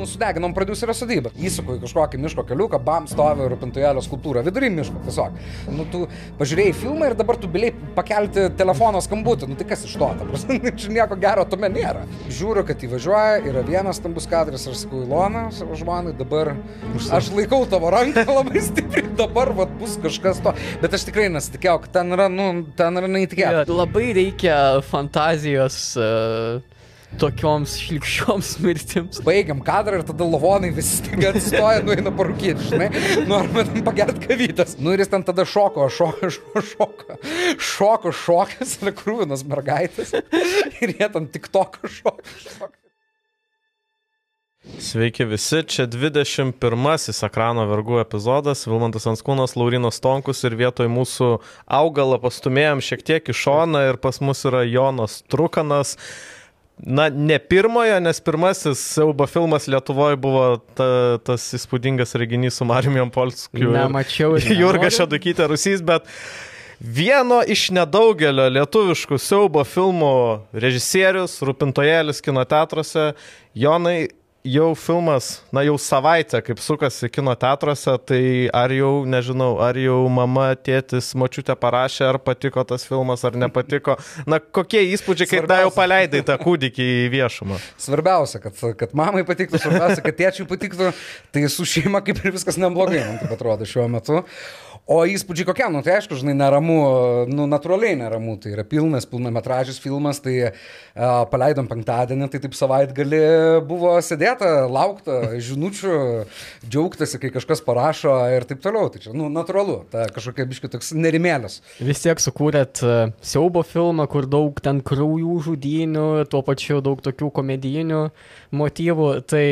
nu, sudeginom producerio sodybą. Įsuku į kažkokį miško keliuką, bam, stovi rūpintojėlio skulptūra, vidury miško, tiesiog. Nu, tu pažiūrėjai filmą ir dabar tu biliai pakelti telefono skambutį, nu tai kas iš to, ta prasme, čia nieko gero tame nėra. Žiūriu, kad įvažiuoja, yra vienas stambus kadras, aš sakau, Ilona, savo žmonai, dabar aš laikau tavo ranką labai stipriai, dabar vat, bus kažkas to. Bet aš tikrai nesitikėjau, kad ten yra, nu, ten yra neįtikėtina. Labai reikia fantazijos uh, tokioms šlikščioms mirtims. Baigiam kadrą ir tada lavonai visi staiga atsistoja, nueina parūkyti, žinai, norime tam pagert kavytas. Nu ir jis ten tada šoko, šoko, šoko, šoko, šoko, šokas, yra krūvinas mergaitės. Ir jie ten tik toko šoko, šoko. Sveiki visi, čia 21-asis ekrano vergų epizodas, Vilmantas Anskūnas, Laurinas Tonkus ir vietoj mūsų augalą pastumėjom šiek tiek į šoną ir pas mus yra Jonas Trukanas. Na, ne pirmojo, nes pirmasis siaubo filmas Lietuvoje buvo ta, tas įspūdingas reginys su Marijom Polskiu. Nemačiau. Jurga Šadukytė Rusys, bet vieno iš nedaugelio lietuviškų siaubo filmų režisierius, rūpintojėlis kinoteatruose, Jonai, jau filmas, na jau savaitę, kaip sukasi kino teatruose, tai ar jau, nežinau, ar jau mama, tėtis, močiutė parašė, ar patiko tas filmas, ar nepatiko. Na, kokie įspūdžiai, kai da jau paleidai tą kūdikį į viešumą? Svarbiausia, kad, kad mamai patiktų, svarbiausia, kad tėčiui patiktų, tai su šeima kaip ir viskas neblogai, man taip atrodo šiuo metu. O įspūdžiai kokie, nu tai aišku, žinai, neramu, nu natūraliai neramu, tai yra pilnas, pilnametražis filmas, tai uh, paleidom penktadienį, tai taip savaitgali buvo sėdėta, laukta, žinučių, džiaugtasi, kai kažkas parašo ir taip toliau. Tai čia, nu, natūralu, ta kažkokia biški toks nerimėlis. Vis tiek sukūrėt uh, siaubo filmą, kur daug ten krūjų žudinių, tuo pačiu daug tokių komedijinių motyvų, tai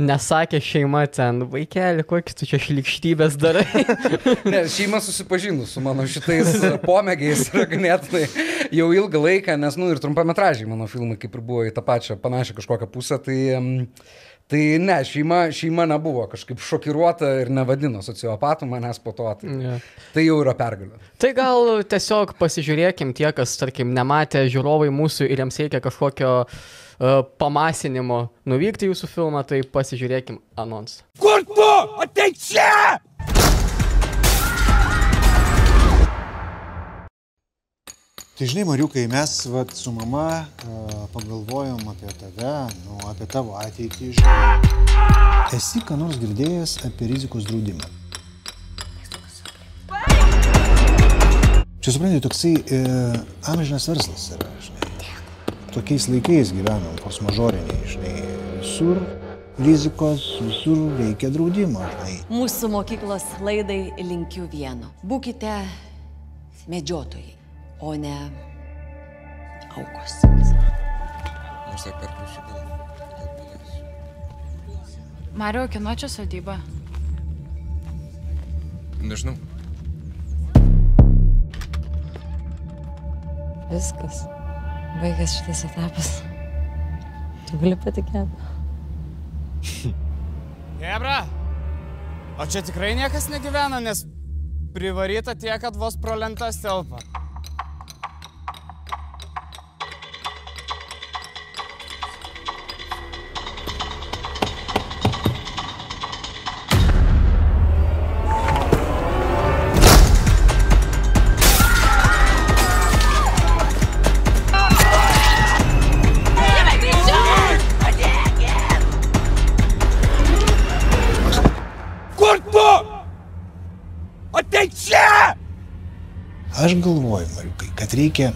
nesakė šeima ten, vaikeli, kokį tu čia šlikštybės darai. ne, šeima susipažinus su mano šitais pomėgiais yra ganėtinai jau ilgą laiką, nes, nu, ir trumpametražiai mano filmai kaip ir buvo į tą pačią panašią kažkokią pusę, tai... Um, Tai ne, šeima, šeima nebuvo kažkaip šokiruota ir nevadino sociopatų manęs po to. Tai, yeah. tai jau yra pergalė. Tai gal tiesiog pasižiūrėkim tie, kas, tarkim, nematė žiūrovai mūsų ir jiems reikia kažkokio uh, pamasinimo nuvykti jūsų filmą, tai pasižiūrėkim anonsą. Kur tu? Ateik čia! Tai žinai, Mariukai, mes vat, su mama uh, pagalvojom apie tave, nu, apie tavo ateitį. Žinai. Esi ką nors girdėjęs apie rizikos draudimą? Čia suprantate, toksai e, amžinas verslas yra, žinai tokiais laikais gyvenam, kosmažoriniai, žinai, visur rizikos, visur reikia draudimo, žinai. Mūsų mokyklos laidai linkiu vieno. Būkite medžiotojai, o ne aukos. Aš tai perklausiu gal. Mario, kieno čia sodyba? Nežinau. Viskas baigęs šitas etapas. Tu gali patikėti. Hebra, o čia tikrai niekas negyvena, nes privaryta tiek, kad vos pro lentas telpa. Aš galvoju, Mariukai, kad reikia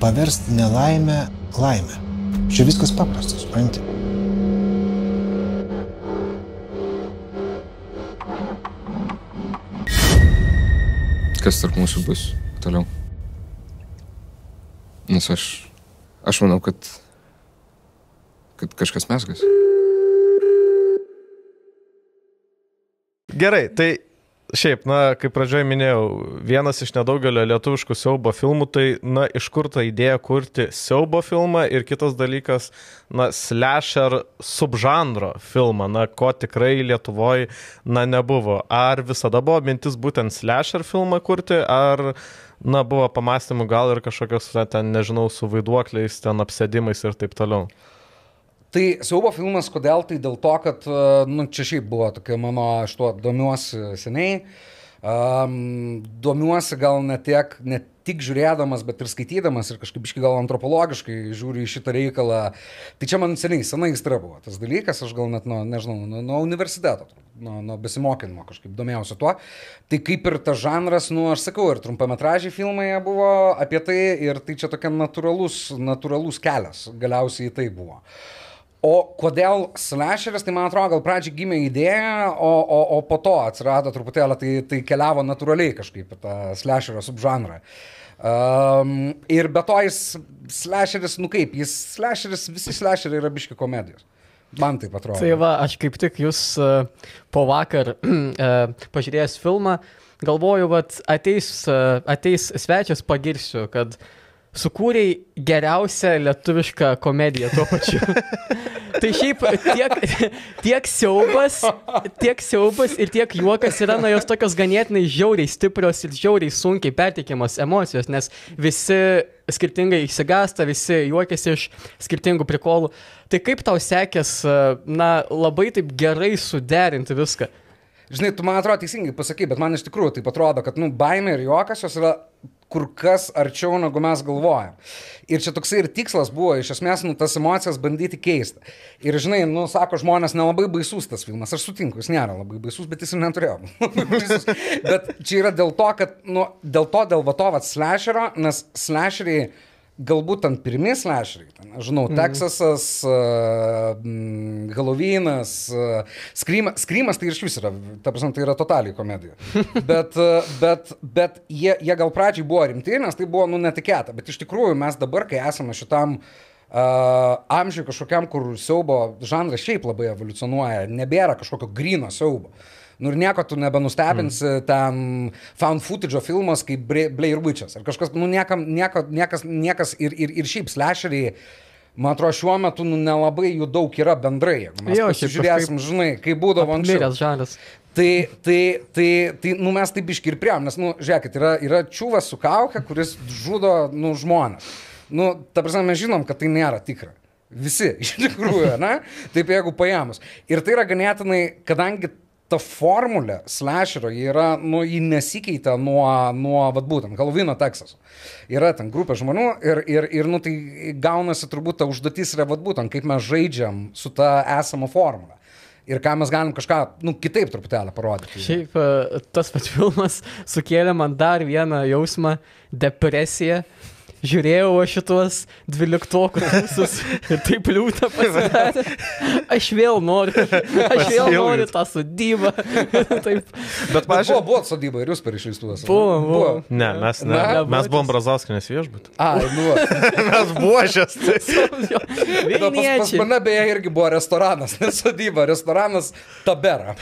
paversti nelaimę laimę. Čia viskas paprasta, supranti. Kas tarp mūsų bus toliau? Nes aš, aš manau, kad, kad kažkas mesgas. Gerai, tai Šiaip, na, kaip pradžioje minėjau, vienas iš nedaugelio lietuviškų siaubo filmų, tai, na, iš kur ta idėja kurti siaubo filmą ir kitas dalykas, na, slasher subžanro filmą, na, ko tikrai Lietuvoje, na, nebuvo. Ar visada buvo mintis būtent slasher filmą kurti, ar, na, buvo pamastymų gal ir kažkokios, ten, nežinau, su vaiduokliais, ten apsėdimais ir taip toliau? Tai siaubo filmas, kodėl? Tai dėl to, kad, e, nu, čia šiaip buvo tokia mano, aš tuo domiuosi seniai. Um, domiuosi gal ne tiek, ne tik žiūrėdamas, bet ir skaitydamas ir kažkaip iški gal antropologiškai žiūriu į šitą reikalą. Tai čia man seniai, senai įstra buvo tas dalykas, aš gal net nuo, nežinau, nuo, nuo universiteto, nuo, nuo besimokinimo kažkaip domėjausi tuo. Tai kaip ir tas žanras, nu aš sakau, ir trumpametražiai filmai buvo apie tai ir tai čia tokia natūralus, natūralus kelias galiausiai tai buvo. O kodėl slasheris, tai man atrodo, gal pradžiai gimė idėja, o, o, o po to atsirado truputėlį, tai, tai keliavo natūraliai kažkaip tą slasherio subžanrą. Um, ir be to jis slasheris, nu kaip, jis slasheris, visi slasheriai yra biški komedijos. Man taip atrodo. Tai va, aš kaip tik jūs uh, po vakar uh, pažiūrėjęs filmą, galvoju, kad ateis, uh, ateis svečias, pagirsiu, kad sukūrėjai geriausią lietuvišką komediją tuo pačiu. tai šiaip tiek, tiek siaubas, tiek siaubas ir tiek juokas yra, na, jos tokios ganėtinai žiauriai stiprios ir žiauriai sunkiai pertikiamos emocijos, nes visi skirtingai įsigasta, visi juokiasi iš skirtingų prikolų. Tai kaip tau sekės, na, labai taip gerai suderinti viską? Žinai, tu man atrodo teisingai pasakai, bet man iš tikrųjų tai atrodo, kad, nu, baimė ir juokas jos yra kur kas arčiau, negu mes galvojam. Ir čia toksai ir tikslas buvo, iš esmės, nu, tas emocijas bandyti keisti. Ir žinai, nu, sako žmonės, nelabai baisus tas filmas, aš sutinku, jis nėra labai baisus, bet jis ir neturėjo. bet čia yra dėl to, kad, nu, dėl to, dėl vatovas slasherio, nes slasheriai galbūt ant pirmi slasheriai, ten, aš žinau, mm. Teksasas, uh, Halloweenas, uh, Skrymas, Skrymas tai ir iš vis yra, ta prasme, tai yra totaliai komedija. bet, uh, bet, bet jie, jie gal pradžiai buvo rimti, nes tai buvo, nu, netikėta, bet iš tikrųjų mes dabar, kai esame šitam Uh, amžiui kažkokiam, kur siaubo žanras šiaip labai evoliucionuoja, nebėra kažkokio grino siaubo. Nu ir nieko tu nebenustebinsi mm. ten found footage filmas kaip Blair Witches. Ar kažkas, nu niekam, nieko, niekas, niekas ir, ir, ir šiaip slasheriai. Man atrodo, šiuo metu nu, nelabai jų daug yra bendrai. Mes Jo, pasižiūrėsim, žinai, kaip būdavo anksčiau. Miręs žanas. Tai, tai, tai, tai, nu mes taip iškirpėjom, nes, nu, žiūrėkit, yra, yra čiūvas su kauke, kuris žudo, nu, žmonės. Nu, ta prasme, mes žinom, kad tai nėra tikra. Visi, iš tikrųjų, ne? Taip jeigu paėmus. Ir tai yra ganėtinai, kadangi ta formulė slasherio yra, nu, ji nesikeitė nuo, nuo vad būtent, Halloween Teksaso. Yra ten grupė žmonių ir, ir, ir nu, tai gaunasi turbūt ta užduotis yra vad būtent, kaip mes žaidžiam su ta esama formulė. Ir ką mes galim kažką, nu, kitaip truputėlį parodyti. Šiaip e, tas pats filmas sukėlė man dar vieną jausmą - depresiją žiūrėjau aš šitos dvyliktokus visus ir taip liūtą pasidarė. Aš vėl noriu, aš vėl noriu tą sodybą. taip. Bet, pažiūrėjau, buvo, buvo sodyba ir jūs per išleistuvas. Buvo, buvo. ne, mes, ne, Na, mes buvom Brazauskinis viešbut. A, buvo. mes buožės. Tai. Pas, pas Vilniečiai. mane beje irgi buvo restoranas, nes sodyba, restoranas Tabera.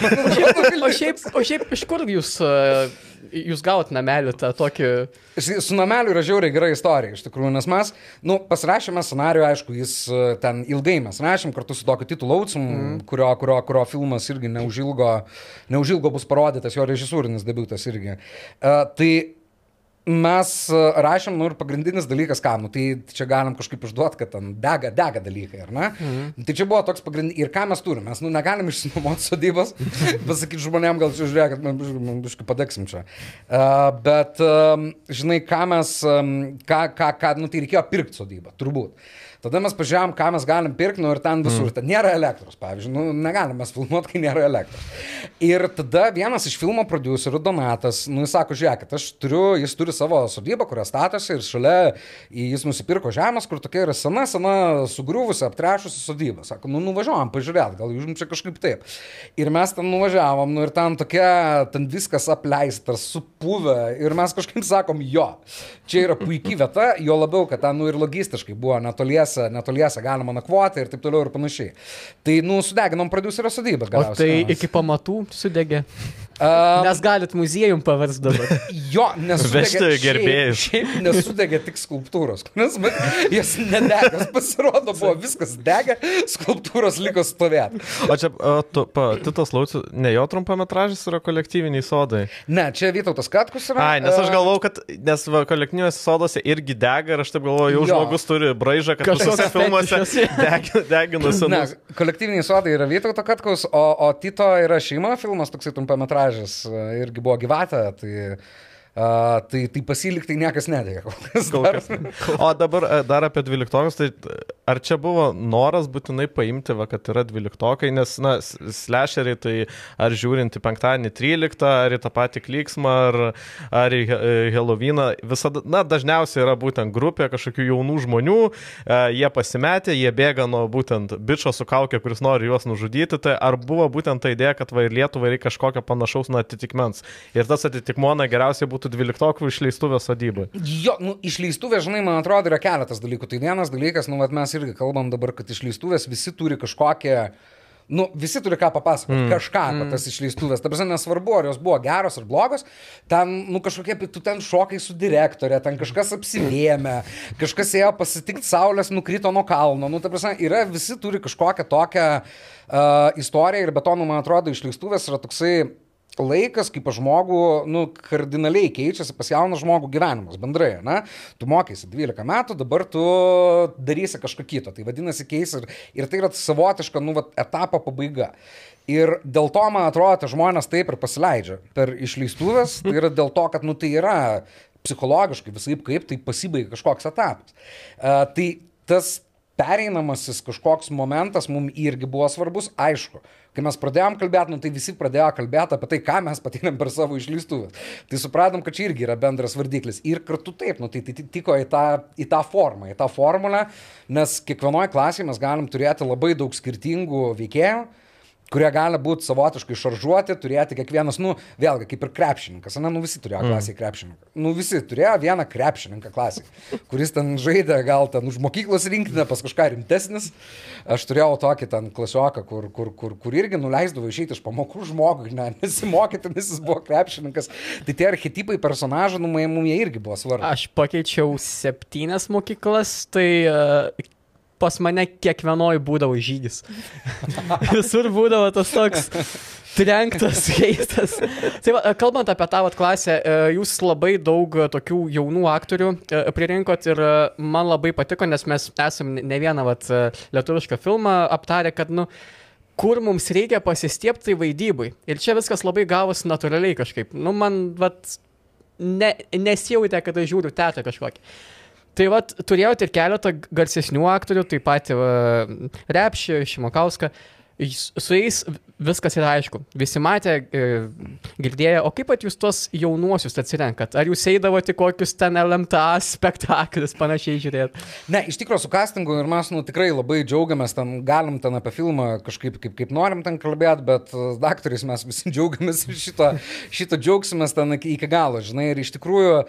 O šiaip, o šiaip iš kur jūs, e, jūs gaut namelį tą tokį... Su nameliu yra žiauriai gera istorija, iš tikrųjų, nes mes, nu, pasirašėme scenarių, aišku, jis e, ten ilgai mes rašėm kartu su tokiu Titu Laucum, mm. kurio, kurio, kurio filmas irgi neužilgo, neužilgo bus parodytas, jo režisūrinis debutas irgi. Uh, tai mes e, rašėm, nu ir pagrindinis dalykas, ką, nu tai čia galim kažkaip išduoti, kad ten dega, dega dalykai, ar ne? Mhm. Tai čia buvo toks pagrindinis, ir ką mes turime, mes, nu, negalim išsinuomoti sodybos, pasakyti žmonėm, gal čia žiūrėk, kad mes biškai padegsim čia. Uh, bet, um, žinai, ką mes, um, ką, ką, ką, nu tai reikėjo pirkti sodybą, turbūt. Tada mes pažiūrėjom, ką mes galim pirkti, nu ir ten visur. Mm. Ten nėra elektros, pavyzdžiui, nu, negalim mes filmuoti, kai nėra elektros. Ir tada vienas iš filmo producerių, Donatas, nu, jis sako, žiūrėkit, aš turiu, jis turi savo sodybą, kurią statosi ir šalia jis nusipirko žemės, kur tokia yra sena, sena, sugriuvusi, aptrešusi sodyba. Sako, nu, nuvažiuojam, pažiūrėt, gal jums čia kažkaip taip. Ir mes ten nuvažiavom, nu ir ten tokia, ten viskas apleistas, supuvę. Ir mes kažkaip sakom, jo, čia yra puikiai vieta, jo labiau, kad ten, nu, ir logistiškai buvo netoliese, netoliese galima nakvoti ir taip toliau ir panašiai. Tai, nu, sudeginom producerio sodybą. O tai galiausiai. iki pamatų sudegė. Um, Nes galit muziejum paversti dabar. Jo, nesudegė, gerbėjus. Šiaip, šiaip nesudegė tik skulptūros, nes bet jas nedegas pasirodo, buvo viskas dega, skulptūros liko stovėti. O čia, o, tu, pa, Titas Laucius, ne jo trumpametražis yra kolektyviniai sodai. Ne, čia Vytautas Katkus yra. Ai, nes aš galvau, kad, nes va, kolektyviniuose sodose irgi dega ir aš taip galvoju, jau Jo. žmogus turi braižą, kad Kažkoks visose filmuose degina Ne, kolektyviniai sodai yra Vytauto Katkaus, o, o Tito yra šeima filmas, toksai trumpametražis, e, irgi buvo gyvata, tai, a, tai, tai pasiliktai niekas nedėja. kol kas Kol kas. O dabar dar apie dvyliktokus, tai ar čia buvo noras būtinai paimti, va, kad yra dvyliktokai, nes, na, s- slasheriai, tai ar žiūrint į penktadienį 13, ar į tą patį klyksmą, ar, ar į He- Helovyną, visada, na, dažniausiai yra būtent grupė kažkokių jaunų žmonių, e, jie pasimetė, jie bėga nuo būtent bičio su kaukė, kuris nori juos nužudyti, tai ar buvo būtent ta idėja, kad va ir Lietuvai reikia kažkokio panašaus na, atitikmens. Ir tas atitikmuo, na, geriausiai būtų dvyliktokų išleistuvės sodybai. Jo, nu, išleistuvės, žinai, man atrodo, yra keletas dalykų. Tai vienas dalykas, nu, vat mes irgi kalbam dabar, kad išleistuvės visi turi kažkokią... Nu, visi turi ką papasakoti, mm. kažką apie mm. tas išleistuvės. Ta prasme, nesvarbu, ar jos buvo geros ar blogos, ten, nu, kažkokie, tu ten šokai su direktorė, ten kažkas apsivėmė, kažkas ėjo pasitikti saulės, nukrito nuo kalno. Nu, ta prasme, yra, visi turi kažkokią tokią uh, istoriją ir betonų, man atrodo, išleistuvės yra toksai laikas, kai pas žmogų, nu, kardinaliai keičiasi pas jauną žmogų gyvenimas bendrai, na, tu mokėsi 12 metų, dabar tu darysi kažką kito, tai vadinasi keis ir, ir tai yra savotiška, nu, vat, etapo pabaiga. Ir dėl to, man atrodo, tie žmonės taip ir pasileidžia per išleistuvės, tai yra dėl to, kad, nu, tai yra psichologiškai visai kaip tai pasibaigia kažkoks etapas. Uh, tai tas pereinamasis kažkoks momentas mums irgi buvo svarbus, aišku. Kai mes pradėjom kalbėti, nu, tai visi pradėjo kalbėti apie tai, ką mes patyrėm per savo išleistuvę. Tai supratom, kad čia irgi yra bendras vardiklis. Ir kartu taip, nu, tai, tai tiko į tą, į tą formą, į tą formulę, nes kiekvienoje klasėje mes galim turėti labai daug skirtingų veikėjų kurie gali būti savotiškai šaržuoti, turėti kiekvienas, nu, vėlgi, kaip ir krepšininkas, ne, nu visi turėjo klasėje krepšininką. Nu, visi turėjo vieną krepšininką klasėje, kuris ten žaidė gal ten už mokyklos rinktinę, pas kažką rimtesnis. Aš turėjau tokį ten klasioką, kur, kur, kur, kur irgi nuleisdavo išeiti iš pamokų žmogui, ne, nesimokyti, nes jis buvo krepšininkas. Tai tie archetipai personažų, nu, mums jie irgi buvo svarbus. Aš pakeičiau septynias mokyklas, tai uh, pas mane kiekvienoj būdavo žygis. Visur būdavo tas toks trenktas, keistas. Tai va, kalbant apie tą vat, klasę, e, jūs labai daug tokių jaunų aktorių e, pririnkot ir e, man labai patiko, nes mes esam ne vieną vat, lietuvišką filmą aptarę, kad, nu, kur mums reikia pasistiepti tai vaidybai. Ir čia viskas labai gavosi natūraliai kažkaip. Nu, man, vat, ne, nesijautė, kad aš žiūriu teatrą kažkokį. Tai vad, turėjote ir keletą garsesnių aktorių, taip pat uh, Repšį, Šimokauską. Jis- Su jais viskas yra aišku. Visi matė, e, girdėjo, o kaip pat jūs tuos jaunuosius atsirenkat? Ar jūs eidavote kokius ten LMTA spektaklius panašiai žiūrėt? Ne, iš tikrųjų su castingu ir mes nu, tikrai labai džiaugiamės, ten galim ten apie filmą kažkaip kaip, kaip norim ten kalbėti, bet daktarais mes visi džiaugiamės ir šito, šito džiaugsimės ten iki, galo, žinai. Ir iš tikrųjų uh,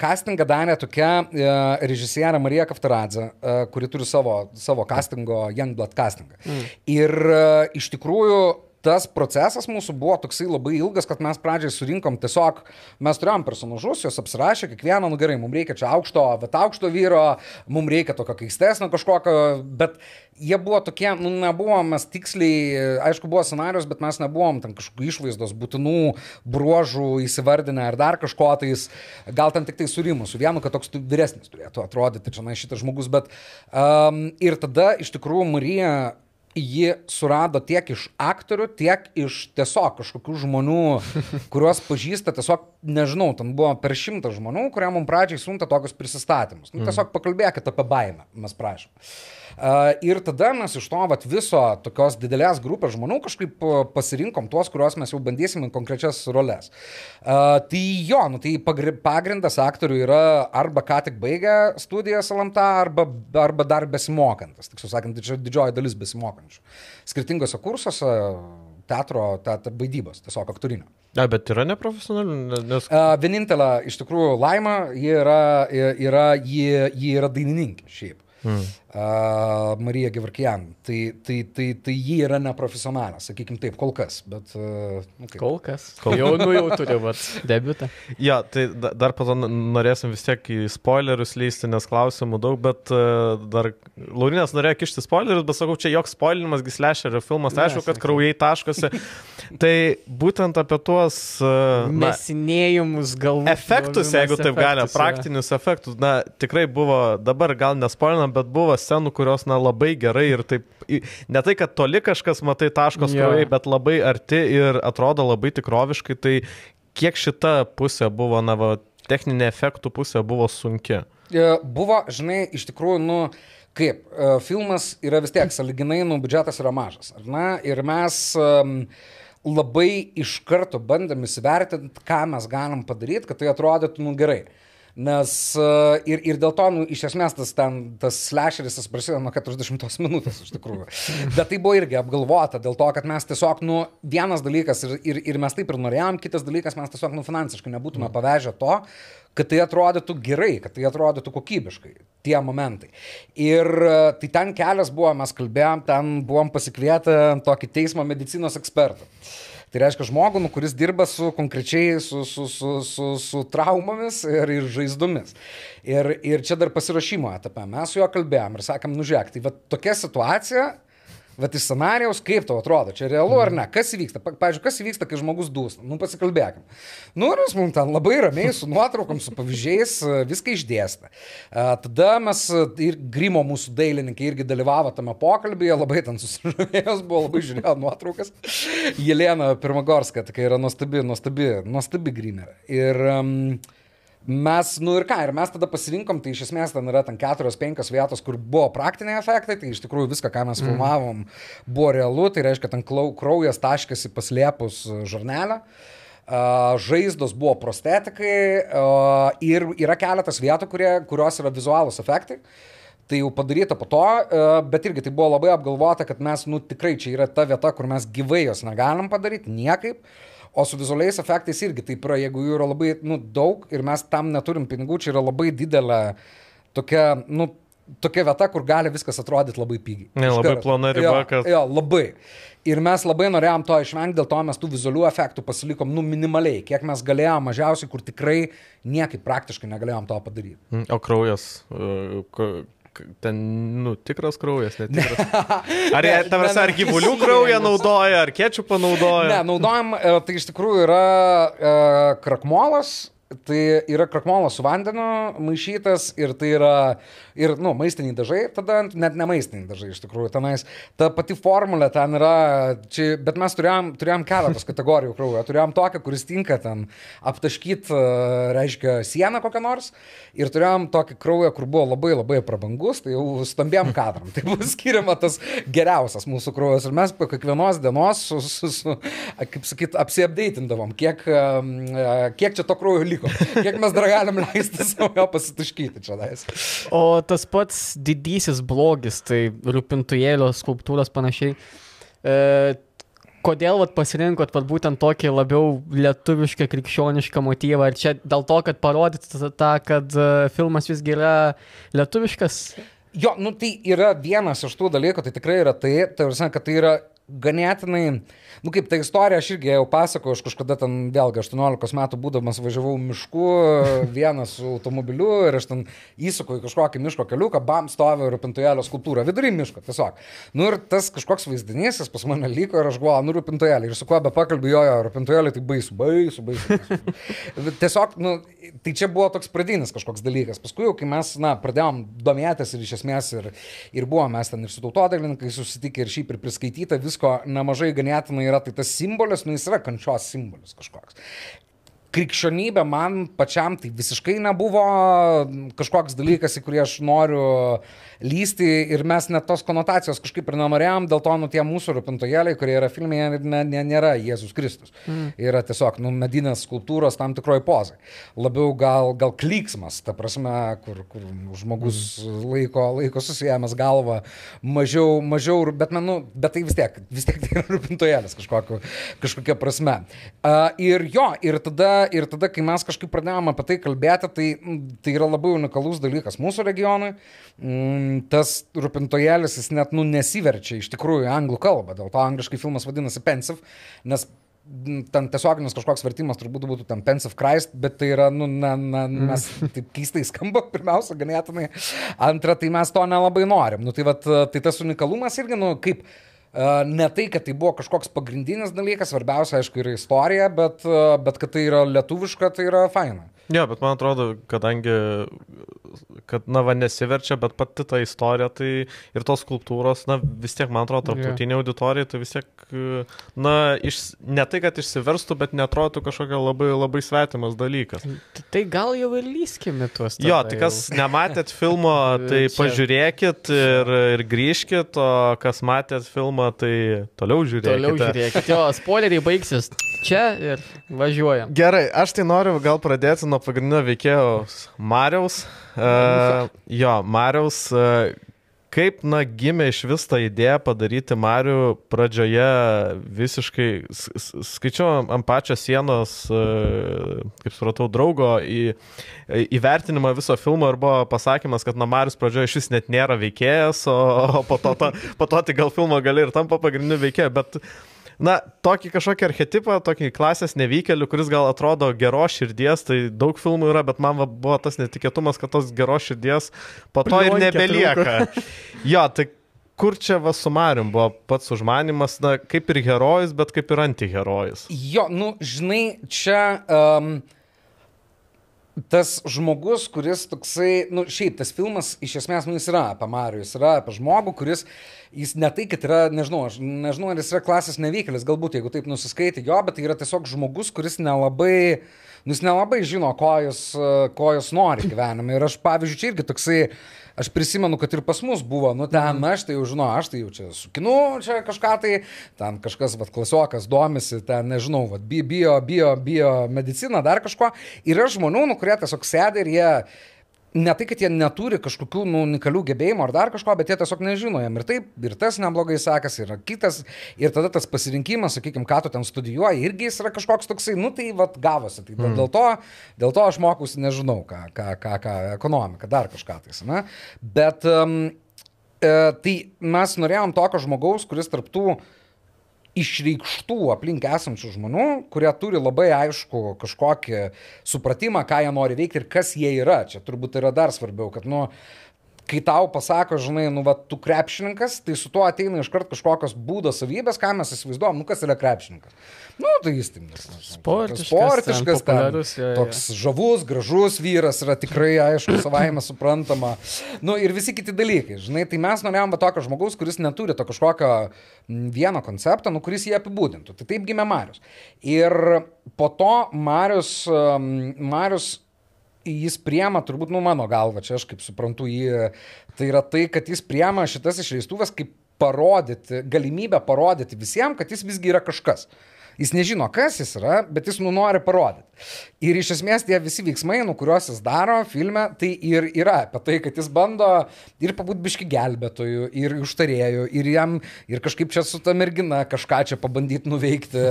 castingą darė tokia uh, režisierė Marija Kaftaradze, kuri turi savo, savo castingo, Youngblood castingą. Mm. Ir iš tikrųjų tas procesas mūsų buvo toksai labai ilgas, kad mes pradžiai surinkom tiesiog, mes turėjom personažus, jos apsirašė, kiekvieną, nu gerai, mums reikia čia aukšto, bet aukšto vyro, mums reikia tokio keistesnio kažkokio, bet jie buvo tokie, nu nebuvom mes tiksliai, aišku, buvo scenarius, bet mes nebuvom ten kažkokių išvaizdos būtinų bruožų įsivardinę ar dar kažko tais, gal ten tik tai surimu, su vienu, kad toks vyresnis turėtų atrodyti, čia na šitas žmogus, bet um, ir tada iš tikrųjų Marija ji surado tiek iš aktorių, tiek iš tiesiog kažkokių žmonių, kuriuos pažįsta, tiesiog, nežinau, ten buvo per šimtą žmonių, kurie mums pradžiai siunta tokius prisistatymus. Nu, tiesiog pakalbėkit apie baimę, mes prašom. Ir tada mes iš to vat, viso tokios didelės grupės žmonių kažkaip pasirinkom tuos, kuriuos mes jau bandysim į konkrečias roles. Tai jo, nu, tai pagri- pagrindas aktorių yra arba ką tik baigę studijas LMT, arba, arba dar besimokantis. Tiksliau sakant, tai čia didžioji dalis besimokančių. Skirtingose kursuose teatro, teatro vaidybos, tiesiog aktorinio. Ne, bet yra neprofesionalių, ne- nes... Vienintelė iš tikrųjų laima, ji yra, yra, ji, ji yra dainininkė šiaip. Hmm. Marija Gevarkijan. Tai, tai, tai, tai ji yra neprofesionalė, sakykime taip, kol kas. Bet, uh, nu, kaip. Kol kas. Kol jau, nu jau turi, vat, debutą. Ja, tai da- dar po to n- norėsim vis tiek į spoilerius lysti, nes klausimų daug, bet uh, dar Laurinas norėjo kišti spoilerius, bet sakau, čia joks spoilinimas, gislešiario filmas, tai aišku, kad kraujai taškosi. tai būtent apie tuos uh, na, Mesinėjimus galvų. efektus, jeigu taip galima, praktinius efektus, na, tikrai buvo, dabar gal nespoilinam, bet buvo scenų, kurios, na, labai gerai ir taip, ne tai, kad toli kažkas, matai, taškos Jo. kraujai, bet labai arti ir atrodo labai tikroviškai, tai kiek šita pusė buvo, na, va, techninė efektų pusė buvo sunki. E, Buvo, žinai, iš tikrųjų, nu, kaip, e, filmas yra vis tiek, saliginai, nu, biudžetas yra mažas, ar ne? Ir mes um, labai iš karto bandėm įsivertinti, ką mes galim padaryti, kad tai atrodytų, nu, gerai. Nes uh, ir, ir dėl to, nu, iš esmės, tas, ten, tas slasheris prasideda nuo 40 minutės, iš tikrųjų. Bet tai buvo irgi apgalvota dėl to, kad mes tiesiog, nu, vienas dalykas ir, ir, ir mes taip ir norėjom, kitas dalykas, mes tiesiog, nu, finansiškai nebūtume pavežę to, kad tai atrodytų gerai, kad tai atrodytų kokybiškai, tie momentai. Ir e, tai ten kelias buvo, mes kalbėjom, ten buvom pasikvietę tokį teismo medicinos ekspertą. Tai reiškia žmogų, nu, kuris dirba su konkrečiai su, su, su, su, su traumomis ir, ir žaizdomis. Ir, ir čia dar pasirašymo etape mes su juo kalbėjom ir sakėm, nu žiūrėk, tai va tokia situacija, va iš scenarijaus, kaip tau atrodo, čia realu ar ne, kas įvyksta, Pa- pavyzdžiui, kas įvyksta, kai žmogus dūsta, nu pasikalbėkim. Nu ir jis mums ten labai ramiai su nuotraukom, su pavyzdžiais e, viską išdėstė. E, Tada mes e, ir Grimo mūsų dailininkai irgi dalyvavo tame pokalbėje, labai ten susižavėjęs, buvo labai žiūrėjo nuotraukas. Jelena Pirmagorska, tokia yra nuostabi, nuostabi, nuostabi grimerė. Ir um, mes, nu ir ką, ir mes tada pasirinkom, tai iš esmės ten yra ten keturios, penkios vietos, kur buvo praktiniai efektai, tai iš tikrųjų viską, ką mes filmavom, buvo realu, tai reiškia, ten kraujas taškėsi paslėpus e, žarnelę. Uh, žaizdos buvo prostetikai uh, ir yra keletas vietų, kurie, kurios yra vizualūs efektai. Tai jau padaryta po to, e, bet irgi tai buvo labai apgalvota, kad mes, nu tikrai čia yra ta vieta, kur mes gyvai jos negalim padaryti niekaip. O su vizualiais efektais irgi taip yra, jeigu jų yra labai nu, daug ir mes tam neturim pinigų, čia yra labai didelė tokia, nu, tokia vieta, kur gali viskas atrodyti labai pigiai. Ne, labai karto. plona riba, jo, kad- Jo, labai. Ir mes labai norėjom to išvengti, dėl to mes tų vizualių efektų pasilikom, nu, minimaliai, kiek mes galėjom, mažiausiai, kur tikrai niekaip praktiškai negalėjom to padaryti. Mm, O kraujas, k- ten, nu, tikras kraujas, netikras. Ar, jie, ta prasme, ar gyvulių kraują naudoja, ar kečių panaudoja? Ne, naudojam, e, tai iš tikrųjų yra e, krakmolas. Tai yra krakmolas su vandeniu maišytas ir tai yra ir, nu, maistiniai dažai, tada net ne maistiniai dažai iš tikrųjų. Tenais ta pati formulė ten yra, čia, bet mes turėjom, turėjom keletas kategorijų kraujo. Turėjom tokią, kuris tinka ten aptaškyti, reiškia, sieną kokią nors. Ir turėjom tokį kraują, kur buvo labai labai prabangus, tai jau stambiem kadram. Tai buvo skiriama tas geriausias mūsų kraujas. Ir mes po kiekvienos dienos, su, su, su, kaip sakyt, apsiapdeitindavom, kiek, um, e, kiek čia to kraujo liko, kiek mes dar galim leisti savo jo pasitaškyti čia dais. O tas pats didysis blogis, tai rūpintujėlio skulptūros panašiai. E, kodėl vat, pasirinkot vat, būtent tokį labiau lietuvišką, krikščionišką motyvą? Ar čia dėl to, kad parodytų tą, kad e, filmas visgi yra lietuviškas? Jo, nu tai yra vienas iš tų dalykų, tai tikrai yra tai, tai prasme, kad tai yra ganėtinai, nu kaip ta istorija, aš irgi jau pasakojau, aš kažkada ten vėlgi 18 metų būdamas važiavau mišku vienas su automobiliu ir aš ten įsuku į kažkokį miško keliuką, bam, stovi rūpintojėlio skulptūra, vidury miško tiesiog. Nu ir tas kažkoks vaizdinys, jis pas mane liko ir aš galvoju, nu rūpintojėlį ir su kuo be pakalbėjau, jo, jo, rūpintojėlį tai baisu, baisu, baisu. baisu. Tiesiog, nu, tai čia buvo toks pradinis kažkoks dalykas. Paskui jau, kai mes, na, pradėjom domėtis ir iš esmės ir, ir buvom mes ten ir su tautodailininkai susitikę ir šiaip ir priskaityta visko nemažai ganėtinai yra, tai tas simbolis, nu, jis yra kančios simbolis kažkoks. Krikščionybė man pačiam tai visiškai nebuvo kažkoks dalykas, į kurį aš noriu lysti ir mes net tos konotacijos kažkaip ir nenorėjom, dėl to, nu, tie mūsų rūpintojėliai, kurie yra filme, ne, ne, nėra Jėzus Kristus. Mm. Yra tiesiog, nu, medinės skulptūros tam tikroji pozai. Labiau gal, gal klyksmas, ta prasme, kur, kur žmogus mm. laiko, laiko susijęs galvą, mažiau, mažiau, bet, man, nu, bet tai vis tiek, vis tiek tai yra rūpintojėlis kažkokiu, kažkokia prasme. Uh, ir jo, ir tada, ir tada, kai mes kažkaip pradėjome apie tai kalbėti, tai, tai yra labai unikalus dalykas mūsų regionui. Mm, tas rūpintojėlis jis net nu, nesiverčia iš tikrųjų anglų kalbą, dėl to angliškai filmas vadinasi Pensive, nes ten tiesioginis kažkoks vertimas turbūt būtų ten Pensive Christ, bet tai yra, nu, na, na, mes taip keistai skamba, pirmiausia, ganėtinai. Antra, tai mes to nelabai norim. Nu, tai, vat, tai tas unikalumas irgi, nu, kaip Uh, ne tai, kad tai buvo kažkoks pagrindinis dalykas, svarbiausia, aišku, yra istorija, bet, uh, bet kad tai yra lietuviška, tai yra faina. Jo, bet man atrodo, kadangi, kad, na, va, nesiverčia, bet pati ta istorija, tai ir tos skulptūros, na, vis tiek, man atrodo, tarptautinė yeah. auditorija, tai vis tiek, na, iš, ne tai, kad išsiverstų, bet netrodytų kažkokia labai, labai svetimas dalykas. Tai gal jau ir lyskime tuos. Jo, tai kas nematėt filmo, tai pažiūrėkit ir, ir grįžkit, o kas matėt filmą, tai toliau žiūrėkit. Toliau žiūrėkit. Jo, spoileriai baigsis čia ir važiuojam. Gerai, aš tai noriu gal pradėti nuo pagrindinio veikėjo Mariaus. Uh, jo, Mariaus. Uh, Kaip, na, gimė iš vis ta idėja padaryti Marių pradžioje visiškai, s- s- skaičiau ant pačios sienos, e, kaip supratau, draugo į, įvertinimą viso filmo ir buvo pasakymas, kad na, Marius pradžioje iš vis net nėra veikėjas, o, o po, to, to, po to tai gal filmo gali ir tampa pagrindiniu veikėju, bet Na, tokį kažkokį archetipą, tokį klasės nevykėlių, kuris gal atrodo geros širdies, tai daug filmų yra, bet man va buvo tas netikėtumas, kad tos geros širdies po to ir Plionkė nebelieka. Jo, tai kur čia va su Marium buvo pats užmanimas, na, kaip ir herojus, bet kaip ir antiherojus. Jo, nu, žinai, čia um, tas žmogus, kuris toksai, nu, šiaip tas filmas iš esmės, nu, jis yra apie Marijų, jis yra apie žmogų, kuris, jis ne tai, kad yra, nežinau, aš nežinau, ar jis yra klasės nevykėlis, galbūt, jeigu taip nusiskaitė jo, bet tai yra tiesiog žmogus, kuris nelabai, nu, jis nelabai žino, ko jis, ko jis nori gyvenime. Ir aš, pavyzdžiui, čia irgi toksai, aš prisimenu, kad ir pas mus buvo, nu ten aš tai jau žinau, aš tai jau čia su kinu, čia kažką tai, ten kažkas, vad, klasiokas domisi, ten nežinau, vad, bi- bio, bio, bio medicina, dar kažko. Yra žmonių, nu, kurie tiesiog sėdi ir jie ne tai, kad jie neturi kažkokių nu, unikalių gebėjimų ar dar kažko, bet jie tiesiog nežino jam. Ir taip, ir tas neblogai sekasi, ir kitas, ir tada tas pasirinkimas, sakykime, ką tu ten studijuoji, irgi jis yra kažkoks toksai, nu tai vad gavosi. Tai mm. dėl, to, dėl to aš mokusi, nežinau, ką, ką, ką, ką ekonomiką, dar kažką tais. Na? Bet um, e, tai mes norėjom tokio žmogaus, kuris tarptų išreikštų aplink esančių žmonių, kurie turi labai aišku kažkokį supratimą, ką jie nori veikti ir kas jie yra. Čia turbūt yra dar svarbiau, kad, nu, kai tau pasako, žinai, nu, va, tu krepšininkas, tai su tuo ateina iš karto kažkokios būdo savybės, ką mes įsivaizduojam, nu, kas yra krepšininkas. Nu, tai jis tai Sportiškas, sportiškas ten, populiarus, jo, jo. toks žavus, gražus vyras yra tikrai, aišku, savaime suprantama. Nu, ir visi kiti dalykai, žinai, tai mes norėjom tokio žmogaus, kuris neturi to kažkokio vieno koncepto, nu, kuris jį apibūdintų. Tai taip gimė Marius. Ir po to Marius, Marius jis priema, turbūt, nu, mano galva, čia aš kaip suprantu jį, tai yra tai, kad jis priema šitas išleistuvas kaip parodyti, galimybę parodyti visiems, kad jis visgi yra kažkas. Jis nežino, kas jis yra, bet jis nu nori parodyti. Ir iš esmės tie visi veiksmai, nu kuriuos jis daro filme, tai ir yra apie tai, kad jis bando ir pabūt biški gelbėtojų, ir užtarėjų, ir jam, ir kažkaip čia su ta mergina kažką čia pabandyti nuveikti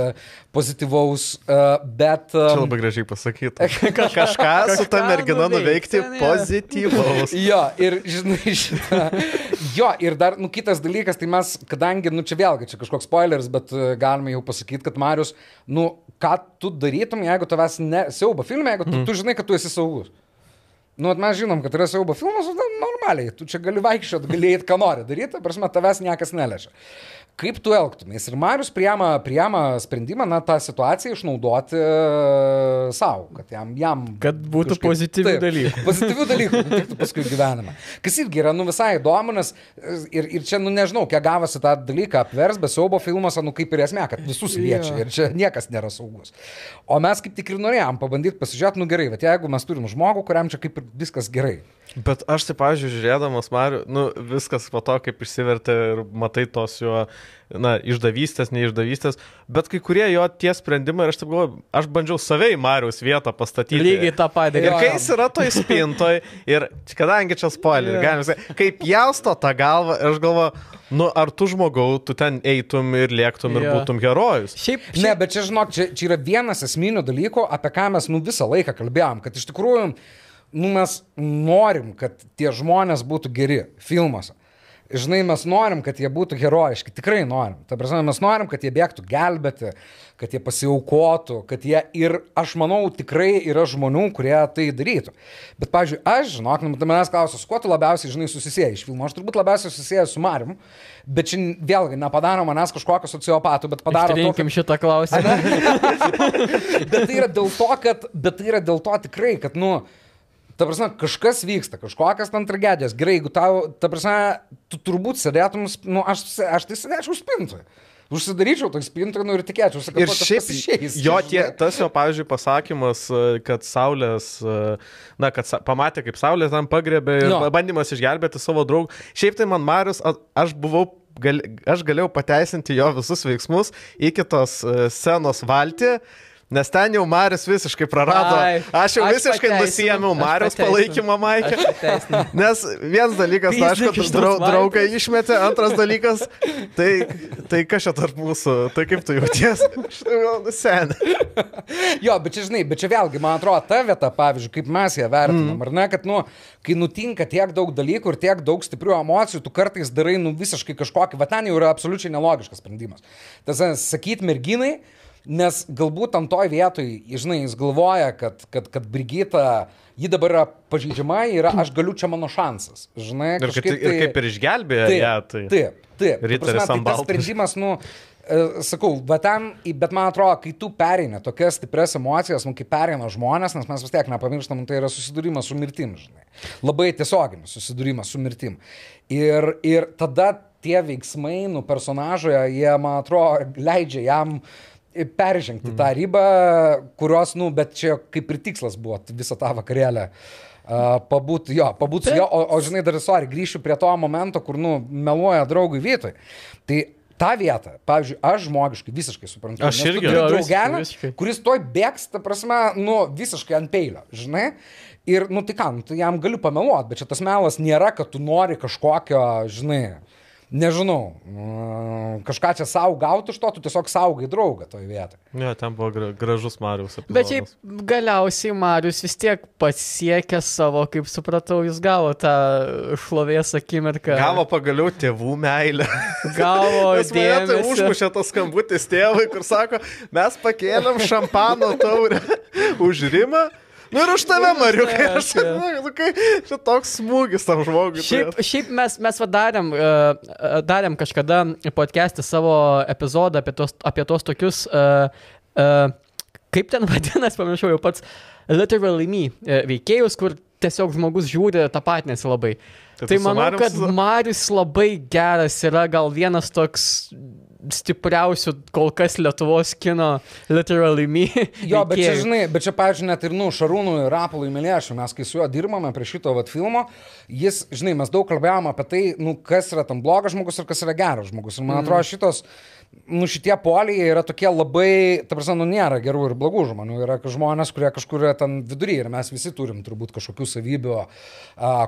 pozityvaus, e, bet... Čia em, labai gražiai pasakyta. Kažką su ta mergina nuveikti pozityvaus. Jo, ir žinai, šitą. Jo, ir dar, nu, kitas dalykas, tai mes, kadangi, nu, čia vėlgi, čia kažkoks spoileris, bet e, galime jau pasakyti, kad Marius, nu, ką tu darytum, jeigu tavęs ne, siaubo filme, jeigu tu, tu žinai, kad tu esi saugus. Nu, mes žinom, kad yra siaubo filmas, nu, normaliai, tu čia gali vaikščioti, gali eiti, ką nori daryti, ta prasme, tavęs niekas neležia. Kaip tu elgtumės? Ir Marius priema, priema sprendimą, na, tą situaciją išnaudoti e, savo, kad jam... jam Kad būtų pozityvių dalykų. Pozityvių dalykų, tik paskui gyvenime. Kas irgi yra, nu, visai įdomu, nes ir, ir čia, nu, nežinau, kiek gavosi tą dalyką apvers, bet siaubo filmuose, nu, kaip ir esmė, kad visus liečia Jo. ir čia niekas nėra saugus. O mes kaip tik ir norėjom pabandyti pasižiūrėti, nu, gerai, bet jeigu mes turim žmogų, kuriam čia kaip ir viskas gerai. Bet aš tai, pavyzdžiui, žiūrėdamas Mariu, nu, viskas po to, kaip išsivertė ir matai tos jo, na, išdavystės, neišdavystės, bet kai kurie jo tie sprendimai, ir aš taip galvoju, aš bandžiau savai Marius vietą pastatyti. Lygiai tą patį. Ir kai jis yra toj spintoj, ir kadangi čia spoiler, Jo. galima sakyti, kaip jausto tą galvą, aš galvoju, nu, ar tu žmogau, tu ten eitum ir lėktum ir Jo. būtum herojus. Šiaip, Ne, bet čia, žinok, čia, čia yra vienas esminių dalykų, apie ką mes nu visą laiką kalbėjom, kad iš tikrųjų nu, mes norim, kad tie žmonės būtų geri filmuose. Žinai, mes norim, kad jie būtų herojiški, tikrai norim. Ta prasme, mes norim, kad jie bėgtų gelbėti, kad jie pasiaukotų, kad jie ir, aš manau, tikrai yra žmonių, kurie tai darytų. Bet, pavyzdžiui, aš, žinok, nu, tai manęs klausia, su kuo tu labiausiai, žinai, susisėjai iš filmo. Aš turbūt labiausiai susisėjęs su Marimu, bet čia vėlgi nepadaro manęs kažkokio sociopatų, bet padaro... Rinkim šitą klausimą. bet tai yra dėl to, kad, bet tai yra dėl to tikrai, kad, nu, Ta prasme, kažkas vyksta, kažkokias ten tragedijas. Gerai, jeigu tau, ta prasme, tu turbūt sėdėtum, nu, aš, aš tai sėdėčiau spintoje. Užsidaryčiau toj spintoje, nu ir tikėčiau, kad Ir šiaip išeis. jo tie, tas jo, pavyzdžiui, pasakymas, e, kad Saulės, e, na, kad sa- pamatė, kaip Saulė tam pagrebė ir Jo. bandymas išgelbėti savo draugą. Šiaip tai man Marius, aš buvau, gal, aš galėjau pateisinti jo visus veiksmus iki tos e, scenos valti. Nes ten jau Marius visiškai prarado. Ai, aš jau aš visiškai nusijėmiau Marius palaikymą Maikę. Nes vienas dalykas, aišku, drau, draugą valties. išmetė, antras dalykas, tai, tai kas čia tarp mūsų, tai kaip tu jauties? Jau nusenė. Jo, bet čia, žinai, bet čia vėlgi, man atrodo, ta vieta, pavyzdžiui, kaip mes ją vertinam, mm. ar ne, kad, nu, kai nutinka tiek daug dalykų ir tiek daug stiprių emocijų, tu kartais darai, nu, visiškai kažkokį, va ten jau yra absoliučiai nelogiškas sprendimas. Tas, sakyti merginai, nes galbūt ant toj vietoj, žinai, jis galvoja, kad, kad, kad Brigita, ji dabar yra pažydžiama, yra, aš galiu, čia mano šansas, žinai, Ir, kad, kažkaip ir kaip ir išgelbėjo Taip, ją. Tai... Taip, taip. Ta Riteris prasme, tai tas sprendimas, nu, e, sakau, bet ten, bet man atrodo, kai tu pereini tokias stipres emocijas, nu, kai pereina žmonės, nes mes vis tiek nepamirštam, tai yra susidūrimas su mirtim, žinai. Labai tiesioginis susidūrimas su mirtim. Ir, ir tada tie veiksmai, nu, personažoje, jie, man atrodo, leidžia jam peržengti tą ribą, kurios, nu, bet čia kaip ir tikslas buvo visą tą vakarėlę. Uh, pabūt, jo, pabūt su jo, o, o žinai, dar, sorry, grįšiu prie to momento, kur, nu, meluoja draugui vietoj. Tai tą vietą, pavyzdžiui, aš žmogiškai visiškai suprantu. Aš irgi. turi Jo, visiškai, draugelį, kuris toj bėgs, ta prasme, nu, visiškai ant peilio, žinai. Ir, nu, tai ką, nu, tai jam galiu pameluoti, bet čia tas melas nėra, kad tu nori kažkokio, žinai, nežinau, kažką čia savo gauti iš to, tu tiesiog saugai draugą toj vietoj. Ne, ten buvo gra, gražus Marius. Bet šiaip galiausiai Marius vis tiek pasiekė savo, kaip supratau, jis gavo tą šlovės akimirką. Gavo pagaliau tėvų meilę. Gavo mane tai užmušė tas skambutis tėvui, kur sako, mes pakėlėm šampano taurę už Rimą. Nu ir už tave, Mariukai. Aš Taip, sakau, nu, kai čia toks smūgis tam žmogui. Šiaip, šiaip mes, mes va darėm, uh, darėm kažkada podcast'į savo epizodą apie tos, apie tos tokius, uh, uh, kaip ten vadinasi, pamiršau jau pats, literally me veikėjus, kur tiesiog žmogus žiūri tą patinėsi labai. Tai Tai, manau, kad Marius labai geras yra gal vienas toks stipriausių kol kas Lietuvos kino literally me. Jo, bet čia, žinai, bet čia, pavyzdžiui, net ir, nu, Šarūnui ir Rapolui Miliešiu, mes kai su juo dirbame prie šito vat, filmo, jis, žinai, mes daug kalbėjome apie tai, nu, kas yra tam blogas žmogus ir kas yra geras žmogus. Ir man atrodo, šitos, nu, šitie poliai yra tokie labai, ta prasme, nu, nėra gerų ir blogų žmonių, yra žmonės, kurie kažkur yra ten vidury ir mes visi turim turbūt kažkokių savybių,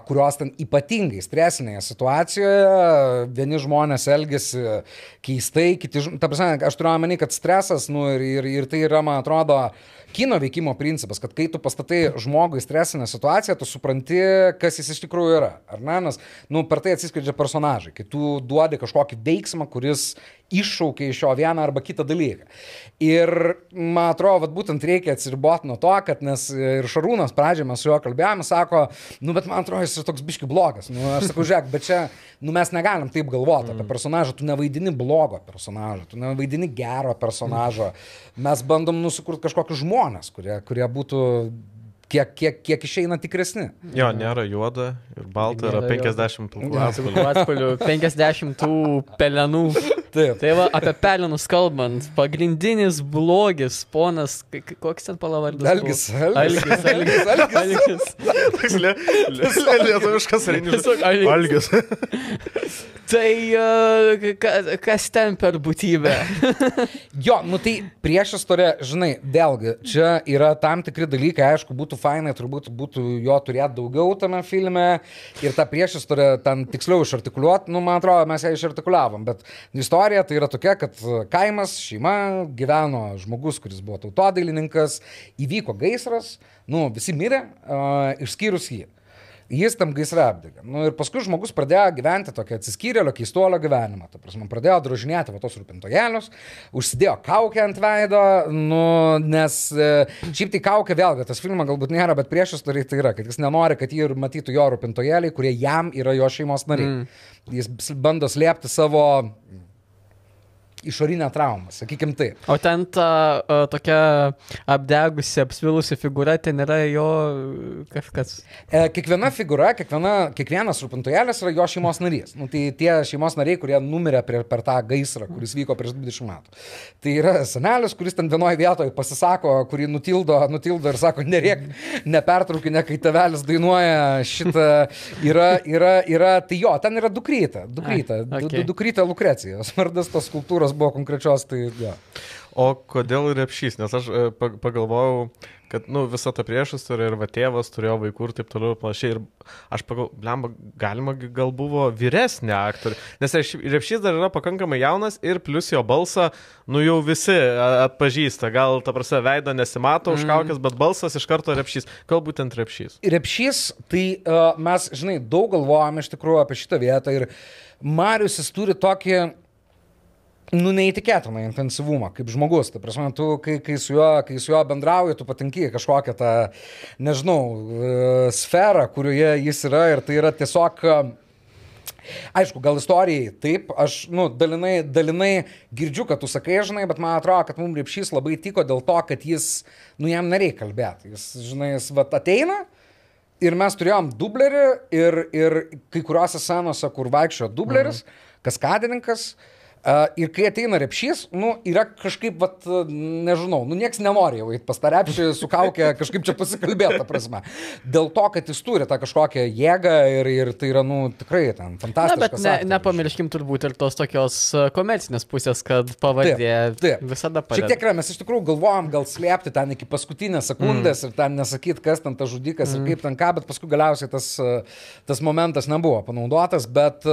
kurios ten ypatingai stresinėje situacijoje, vieni žmonės elgesi keistai, kiti, žm- ta prasme, aš turiu omeny, kad stresas, nu, ir, ir, ir tai yra, man atrodo, kino veikimo principas, kad kai tu pastatai žmogų į stresinę situaciją, tu supranti, kas jis iš tikrųjų yra. Ar ne? Nes, nu, per tai atsiskleidžia personažai. Kai tu duodi kažkokį veiksmą, kuris iššaukia iš jo vieną arba kitą dalyką. Ir, man atrodo, vat, būtent reikia atsiriboti nuo to, kad nes ir Šarūnas pradžioje mes su juo kalbėjome, sako, nu, bet man atrodo, jis yra toks biški blogas. Nu, aš sakau, žiūrėk, bet čia, nu, mes negalim taip galvoti apie personažą, tu nevaidini blogo personažo, tu nevaidini gero personažo. Mes bandom nusikurti kažkokius žmonės, kurie, kurie būtų kiek, kiek, kiek išeina tikresni. Jo, nėra juoda ir balta, yra Nėra juoda. 50 pilkų atspalvių. Atspalių 50 tų pelenų. Taip. Tai va, apie pelenus kalbant, pagrindinis blogis, ponas, koks ten palavardas? Algis, Algis. Algis, Algis, Algis. Algis. Lietuviškas renginys. Algis. Tai ka, kas ten per būtybę? Jo, nu tai prieš istoriją, žinai, vėlgi, čia yra tam tikri dalykai, aišku, būtų fainai, turbūt būtų jo turėti daugiau tame filme ir tą prieš istoriją ten tiksliau išartikuliuoti, nu, man atrodo, mes ją išartikuliavom, bet istorija istorija tai yra tokia, kad kaimas, šeima, gyveno žmogus, kuris buvo tautodailininkas, įvyko gaisras, nu, visi mirė, uh, išskyrus jį. Jis tam gaisre apdegė. Nu, ir paskui žmogus pradėjo gyventi tokią atsiskyrėlio keistuolio gyvenimą. Ta prasme, pradėjo drožinėti va tos rūpintojėlius, užsidėjo kaukę ant veido, nu, nes e, šiaip tai kaukė vėlgi, tas filmas galbūt nėra, bet priešas tai yra, kad jis nenori, kad jį ir matytų jo rūpintojėliai, kurie jam yra jo šeimos nariai. Mm. Jis bando slėpti savo išorinę traumą, sakykim taip. O ten ta uh, tokia apdegusi, apsvilusi figūra, ten yra jo kažkas. E, kiekviena figūra, kiekviena, kiekvienas rūpintojėlis yra jo šeimos narys. Nu, tai tie šeimos nariai, kurie numirė prie, per tą gaisrą, kuris vyko prieš 20 metų. Tai yra senelis, kuris ten vienoje vietoje pasisako, kurį nutildo, nutildo ir sako, nerėk, nepertraukinė, kai tevelis dainuoja šitą. Yra, yra, yra, tai jo, ten yra dukryta, dukryta, Ai, okay. du, dukryta Lukrecijos, vardas tos skultūros buvo konkrečios, tai jo. O kodėl repšys? Nes aš e, pa- pagalvojau, kad nu, visa ta priešas turi ir va tėvas turėjo vaikų ir taip toliau ir panašiai. Ir aš pagalvojau, blemba, galima gal buvo vyresnė aktorė. Nes Repš- repšys dar yra pakankamai jaunas ir plus jo balsą, nu jau visi atpažįsta. Gal ta prasme veido nesimato už kaukės, bet balsas iš karto repšys. Gal būtent repšys. Repšys, tai uh, mes, žinai, daug galvojame iš tikrųjų apie šitą vietą ir Marius jis turi tokį, nu, neįtikėtiną intensyvumą, kaip žmogus. Tai prasme, tu, kai, kai, su juo, kai su juo bendrauji, tu patenki kažkokią tą, nežinau, uh, sferą, kurioje jis yra ir tai yra tiesiog... Uh, Aišku, gal istorijai taip, aš, nu, dalinai, dalinai girdžiu, kad tu sakai, žinai, bet man atrodo, kad mums Repšys labai tiko dėl to, kad jis, nu, jam nereikia kalbėti. Jis, žinai, jis vat ateina ir mes turėjom dublerį ir, ir kai kuriuose scenose, kur vaikščiojo dubleris, mhm. kaskadininkas. Uh, ir kai ateina repšys, nu, yra kažkaip, vat, nežinau, nu, nieks nenori jau eiti pas tą repšį su kaukė kažkaip čia pasikalbėti, ta prasme. Dėl to, kad jis turi tą kažkokią jėgą ir, ir tai yra, nu, tikrai ten Na, fantastiškas. bet ne, nepamirškim turbūt ir tos tokios komercinės pusės, kad pavardė Taip, taip. visada Šiek padeda. tiek yra, mes iš tikrųjų galvojam gal slėpti ten iki paskutinės sekundės mm. ir ten nesakyti, kas ten tas žudikas mm. ir kaip ten ką, bet paskui galiausiai tas, tas momentas nebuvo panaudotas. Bet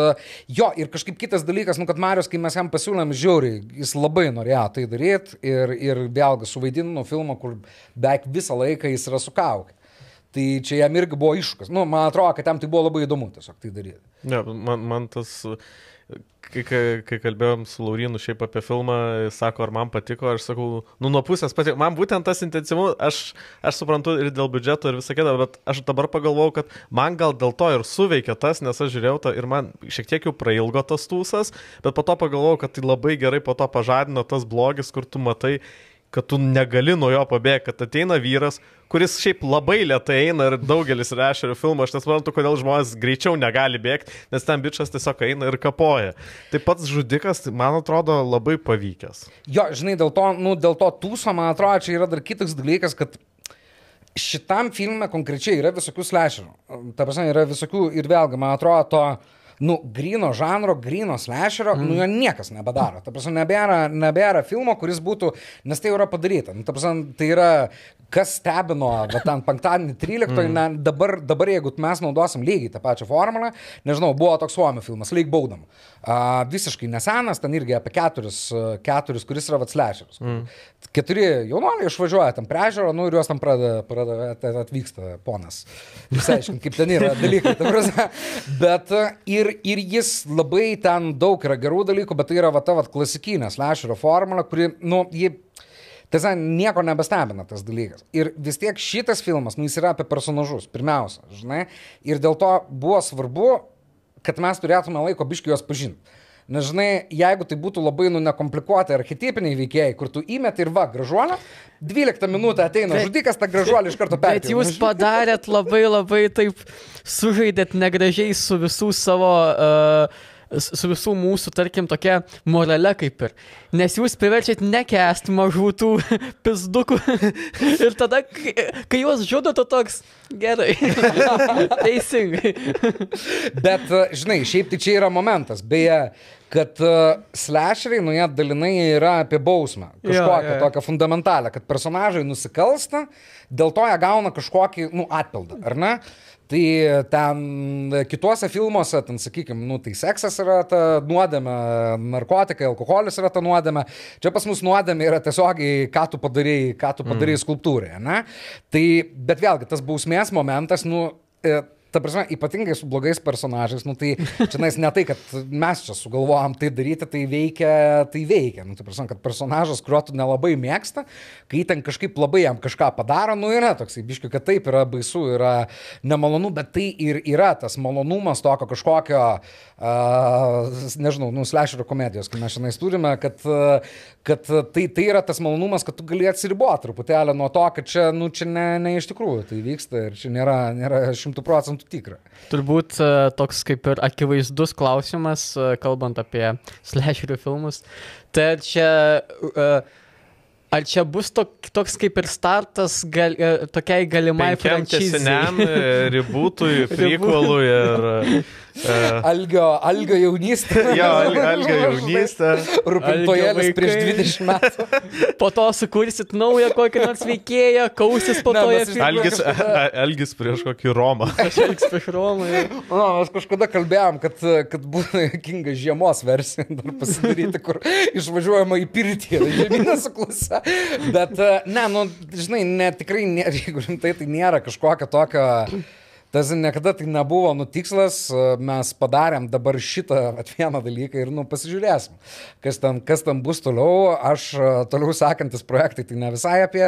jo, ir kažkaip kitas dalykas, nu, kad Marius, kai mes jam pasiūlėm žiauriai, jis labai norėjo tai daryti ir, ir vėlgi suvaidino filmą, kur beveik visą laiką jis yra sukaukė. Tai čia jam irgi buvo iššūkis. Nu, man atrodo, kad jam tai buvo labai įdomu tiesiog tai daryti. Ne, man, man tas, kai, kai, kalbėjom su Laurinu šiaip apie filmą, jis sako, ar man patiko, aš sakau, nu nuo pusės patiko. Man būtent tas intensyvumas, aš, aš suprantu ir dėl biudžeto ir visą kitą, bet aš dabar pagalvojau, kad man gal dėl to ir suveikia tas, nes aš žiūrėjau tą ir man šiek tiek jau prailgo tas tūsas, bet po to pagalvojau, kad tai labai gerai po to pažadino tas blogis, kur tu matai kad tu negali nuo jo pabėgti, kad ateina vyras, kuris šiaip labai lietai eina ir daugelis rešerių filmų, aš nesuprantu, kodėl žmonės greičiau negali bėgti, nes ten bičias tiesiog eina ir kapoja. Tai pats žudikas, tai man atrodo, labai pavykęs. Jo, žinai, dėl to, nu, dėl to tūso, man atrodo, čia yra dar kitas dalykas, kad šitam filme konkrečiai yra visokių slešerių. Ta prasme, yra visokių ir vėlgi, man atrodo, to, nu, grino žanro, grino slešerio, mm. nu, jo niekas nebedaro. Ta prasme, nebėra, nebėra filmo, kuris būtų, nes tai jau yra padaryta. Nu, ta prasme, tai yra, kas stebino, va, ten penktadienį 13, mm. ne, dabar, dabar jeigu mes naudosim lygiai tą pačią formulę, nežinau, buvo toks suomio filmas, Lake Baudam. Uh, visiškai nesenas, ten irgi apie keturis, keturis kuris yra atslešeris. Mm. Keturi jaunuoliai išvažiuoja tam prie ežero, nu ir juos tam pradeda, pradeda at- atvyksta ponas. Išsiaiškinti, kaip ten yra dalykai. Bet ir, ir jis labai ten daug yra gerų dalykų, bet tai yra va ta va klasikinė slešerio formulė, kuri, nu, ji Tiesa, nieko nebestebina tas dalykas. Ir vis tiek šitas filmas, nu, jis yra apie personažus, pirmiausia, žinai. Ir dėl to buvo svarbu, kad mes turėtume laiko biški juos pažinti. Nes, žinai, jeigu tai būtų labai, nu, nekomplikuoti archetipiniai veikėjai, kur tu įmeti ir va, gražuolę, 12 minutę ateina Bet- žudikas, tą gražuolį iš karto Bet perėjo. jūs padarėt labai labai taip, sužaidėt negražiai su visų savo, uh, su visų mūsų, tarkim, tokia morale kaip ir. Nes jūs priverčiat nekest mažų tų pizdukų. Ir tada, kai, juos žudo, tu toks gerai. Teisingai. Bet, žinai, šiaip tai čia yra momentas. Beje, kad uh, slasheriai, nu jie dalinai yra apie bausmę. Kažkokią jo, jo. tokią fundamentalę, kad personažai nusikalsta, dėl to jie gauna kažkokį, nu, atpildą, ar ne? Tai ten kituose filmuose, ten sakykime, nu, tai seksas yra ta nuodėmė, narkotikai, alkoholis yra ta nuodėmė. Čia pas mus nuodėmė yra tiesiogiai, ką tu padarėjai, ką tu padarėjai skulptūrai, ne? Tai, bet vėlgi, tas bausmės momentas, nu, e, Ta prasme, ypatingai su blogais personažais, nu tai čia ne tai, kad mes čia sugalvojom tai daryti, tai veikia, tai veikia. Nu, tai prasme, kad personažas, kurio tu nelabai mėgsta, kai ten kažkaip labai jam kažką padaro, nu yra toksai, biškiu, kad taip yra baisu, yra nemalonu, bet tai ir yra tas malonumas tokio kažkokio, uh, nežinau, nu, slasherio komedijos, kai mes šiandien turime, kad, kad tai, tai yra tas malonumas, kad tu gali atsiriboti truputėlį nuo to, kad čia, nu, čia ne, ne iš tikrųjų tai vyksta ir čia nėra, nėra šimtų procentų tikra. Turbūt e, toks kaip ir akivaizdus klausimas, e, kalbant apie slasherių filmus. Tai čia, e, ar čia bus tok, toks kaip ir startas gal, tokiai galimai franšizei? Seniam ribūtui, prequelui ir... Algio, algio jaunystė. Jo, Algio- Algio jaunystė. Rūpintojėlis prieš vaikai. 20 metų. Po to sukursit naują kokį nors veikėją, kausis po to Algis, Algis prieš kokį Romą. Elgis prieš Romą. ir- Na, mes kažkada kalbėjom, kad, kad būna jokinga žiemos versija dar pasidaryti, kur išvažiuojama į pirtį, žemyną su klase. Bet, ne, nu, žinai, ne, tikrai, ne, jeigu rimtai, tai nėra kažkokio tokio... Tas niekada tai nebuvo nu tikslas, e, mes padarėm dabar šitą at vieną dalyką ir nu pasižiūrėsim, kas ten, kas ten bus toliau. Aš e, toliau sekantis projektai, tai ne visai apie,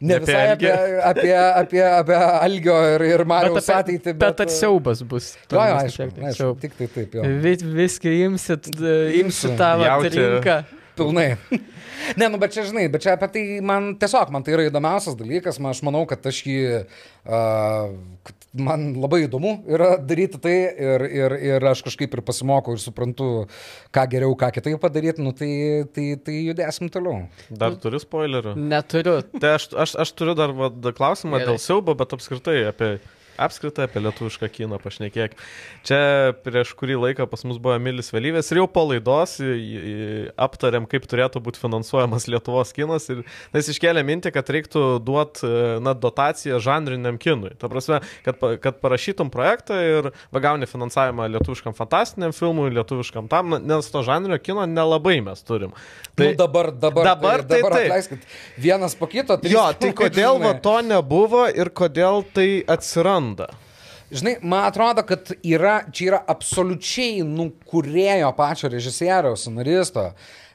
ne Ne apie visai apie, apie, apie, apie Algio ir, ir Marijos ateitį. bet ar siaubas bus? Jo, jo, aišku, aišku, tik tai taip, jo. Vis, viską imsit, e, imsit tą rinką. Pilnai. ne, nu, bet čia, žinai, bet čia apie tai man tiesiog, man tai yra įdomiausias dalykas, man, aš manau, kad aš jį, uh, kad man labai įdomu yra daryti tai ir, ir, ir aš kažkaip ir pasimokau ir suprantu, ką geriau, ką kitaip padaryti, nu tai, tai, tai judėsim toliau. Dar turi spoilerių? Neturiu. Tai aš, aš, aš turiu dar va, klausimą Gerai. dėl siaubo, bet apskritai apie, apskritai apie lietuvišką kiną pašnekėk. Čia prieš kurį laiką pas mus buvo Emilis Vėlyvės ir jau po laidos aptarėm, kaip turėtų būti finansuojamas Lietuvos kinas ir jis iškėlė mintį, kad reiktų duoti na, dotaciją žanriniam kinui. Ta prasme, kad, kad parašytum projektą ir gauni finansavimą lietuviškam fantastiniam filmui, lietuviškam tam, nes to žanrinio kino nelabai mes turim. Tai nu, dabar, dabar, Dabar tai dabar taip. atleiskit, vienas po kito. trys Jo, tai kodėl va, to nebuvo ir kodėl tai atsiranda? Žinai, man atrodo, kad yra, čia yra absoliučiai nukūrėjo pačio režisieriaus, scenaristo.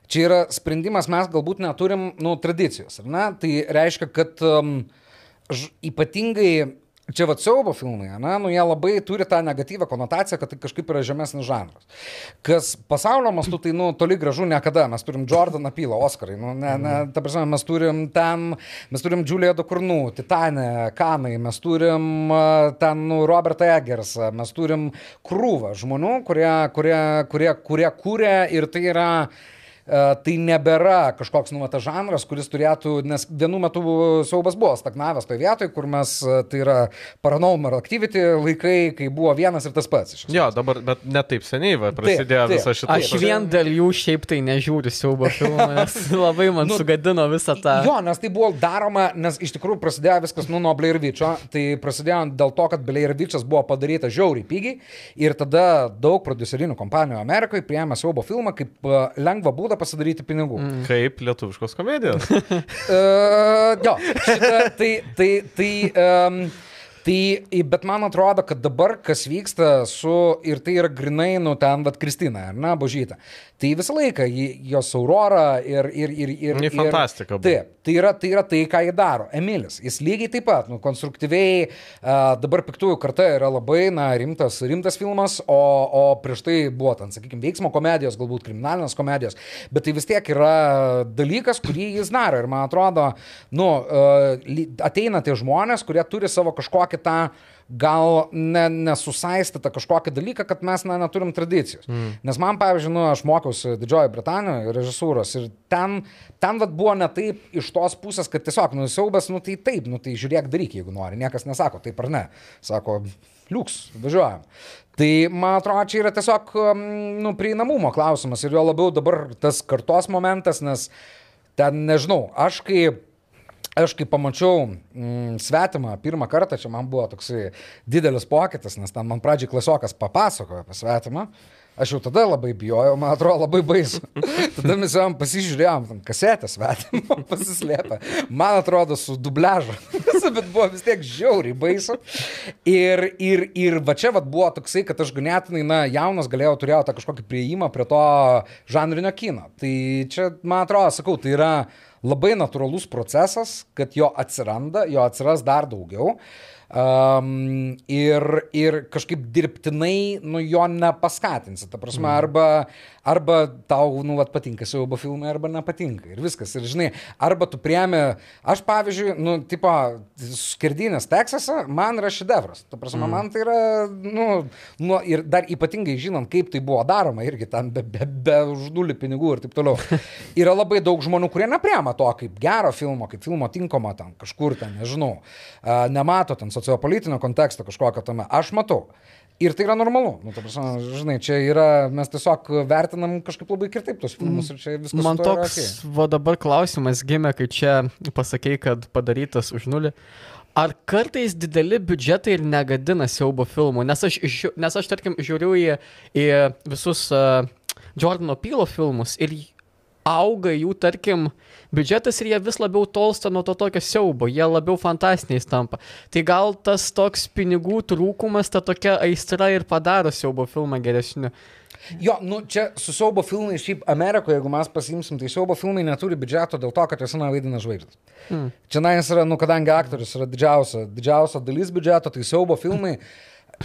Čia yra sprendimas, mes galbūt neturim, nu, tradicijos, ar ne? Tai reiškia, kad um, ž, ypatingai Čia va siaubo filmai, ne, nu jie labai turi tą negatyvę konotaciją, kad tai kažkaip yra žemesnis žanras. Kas pasaulio mastu, tai, nu, toli gražu niekada. Mes turim Jordaną Pylą, Oskarai, nu, ne, ne, ta prasme, mes turim ten, mes turim Juliją Dokurnų, Titanę, Kanai, mes turim ten, nu, Robertą Egersą, mes turim krūvą žmonių, kurie, kurie, kurie, kurie kūrė ir tai yra tai nebėra kažkoks numatas žanras, kuris turėtų, nes vienu metu siaubas buvo stagnavęs toje vietoje, kur mes, e, tai yra paranormal activity laikai, kai buvo vienas ir tas pats. Jo, dabar, bet ne taip seniai va, prasidėjo taip. visa šita. Aš vien dėl jų šiaip tai nežiūriu siaubo filmų, nes labai man Nu, sugadino visą tą. Jo, nes tai buvo daroma, nes iš tikrųjų prasidėjo viskas nu, nuo Blairvičio, tai prasidėjo dėl to, kad Blairvičas buvo padarytas žiauriai pigiai ir tada daug producerinių kompanijų Amerikoje priėmė siaubo filmą kaip e, lengvą būdą pasidaryti pinigų. Mm. Kaip lietuviškos komedijos. Uh, jo, šita, tai, tai, tai, um, tai, bet man atrodo, kad dabar kas vyksta su, ir tai yra grinai, nu, ten, vad, Kristina, ar ne, Božyta. Tai visą laiką jos aurora ir... ir, ir, ir ir- fantastika buvo. Taip, tai yra, tai yra tai, ką jie daro. Emilis, jis lygiai taip pat, nu, konstruktyviai, uh, dabar piktųjų karta yra labai, na, rimtas, rimtas filmas, o, o prieš tai buvo ten, sakykime, veiksmo komedijos, galbūt kriminalinės komedijos, bet tai vis tiek yra dalykas, kurį jis daro. Ir man atrodo, nu, uh, ateina tie žmonės, kurie turi savo kažkokią kažkokį tą gal ne, nesusaistytą kažkokį dalyką, kad mes na, neturim tradicijos. Mm. Nes man, pavyzdžiui, nu, aš mokiausi Didžiojo Britanijoje režisūros ir ten, ten vat, buvo ne taip iš tos pusės, kad tiesiog, nu, siaubas, nu, tai taip, nu, tai žiūrėk daryk, jeigu nori, niekas nesako taip ar ne. Sako, liuks, važiuojam. Tai man atrodo, čia yra tiesiog um, nu, prieinamumo klausimas ir jo labiau dabar tas kartos momentas, nes ten, nežinau, aš kaip Aš kai pamačiau mm, svetimą pirmą kartą, čia man buvo toksai didelis pokytis, nes ten man pradžiai klasiokas papasakojo apie svetimą. Aš jau tada labai bijojau, man atrodo labai baisu. Tada mes jam pasižiūrėjom, tam kasetę svetimą pasislėpę. Man atrodo su dubležu. Bet buvo vis tiek žiauriai baisu. Ir, ir, ir va čia va buvo toksai, kad aš ganėtinai, na, jaunas galėjau, turėjau tą kažkokį prieimą prie to žanrinio kino. Tai čia, man atrodo, sakau, tai yra labai natūralus procesas, kad jo atsiranda, jo atsiras dar daugiau. Um, ir, ir kažkaip dirbtinai nu, jo nepaskatinsi. Ta prasme, mm. arba, arba tau, nu, vat, patinka siaubo filmai, arba nepatinka. Ir viskas. Ir žinai, arba tu priemi, aš pavyzdžiui, nu, tipo, skirdinės Teksasą, man yra šedevras. Ta prasme, mm. man tai yra, nu, nu, ir dar ypatingai žinant, kaip tai buvo daroma, irgi ten be, be, be už nulį pinigų ir taip toliau. yra labai daug žmonių, kurie nepriema to kaip gero filmo, kaip filmo tinkamo ten, kažkur ten, nežinau, nemato ten sociopolitinio konteksto kažkokio tame. Aš matau. Ir tai yra normalu. Nu, ta prasme, žinai, čia yra, mes tiesiog vertinam kažkaip labai kitaip tos filmus ir čia viskas. Man toks, okay. va dabar klausimas gimė, kai čia pasakėjai, kad padarytas už nulį. Ar kartais dideli biudžetai ir negadina siaubo filmų? Nes aš, nes aš tarkim, žiūriu į, į visus uh, Jordano Pylo filmus ir auga jų, tarkim, biudžetas ir jie vis labiau tolsta nuo to tokio siaubo, jie labiau fantastiniais tampa. Tai gal tas toks pinigų trūkumas, ta tokia aistra ir padaro siaubo filmą geresniu. Jo, nu čia su siaubo filmai, šiaip Amerikoje, jeigu mes pasimsim, tai siaubo filmai neturi biudžeto dėl to, kad juose vaidina žvaigždės. Hmm. Čia nais yra, nu kadangi aktorius yra didžiausia, didžiausia dalis biudžeto, tai siaubo filmai.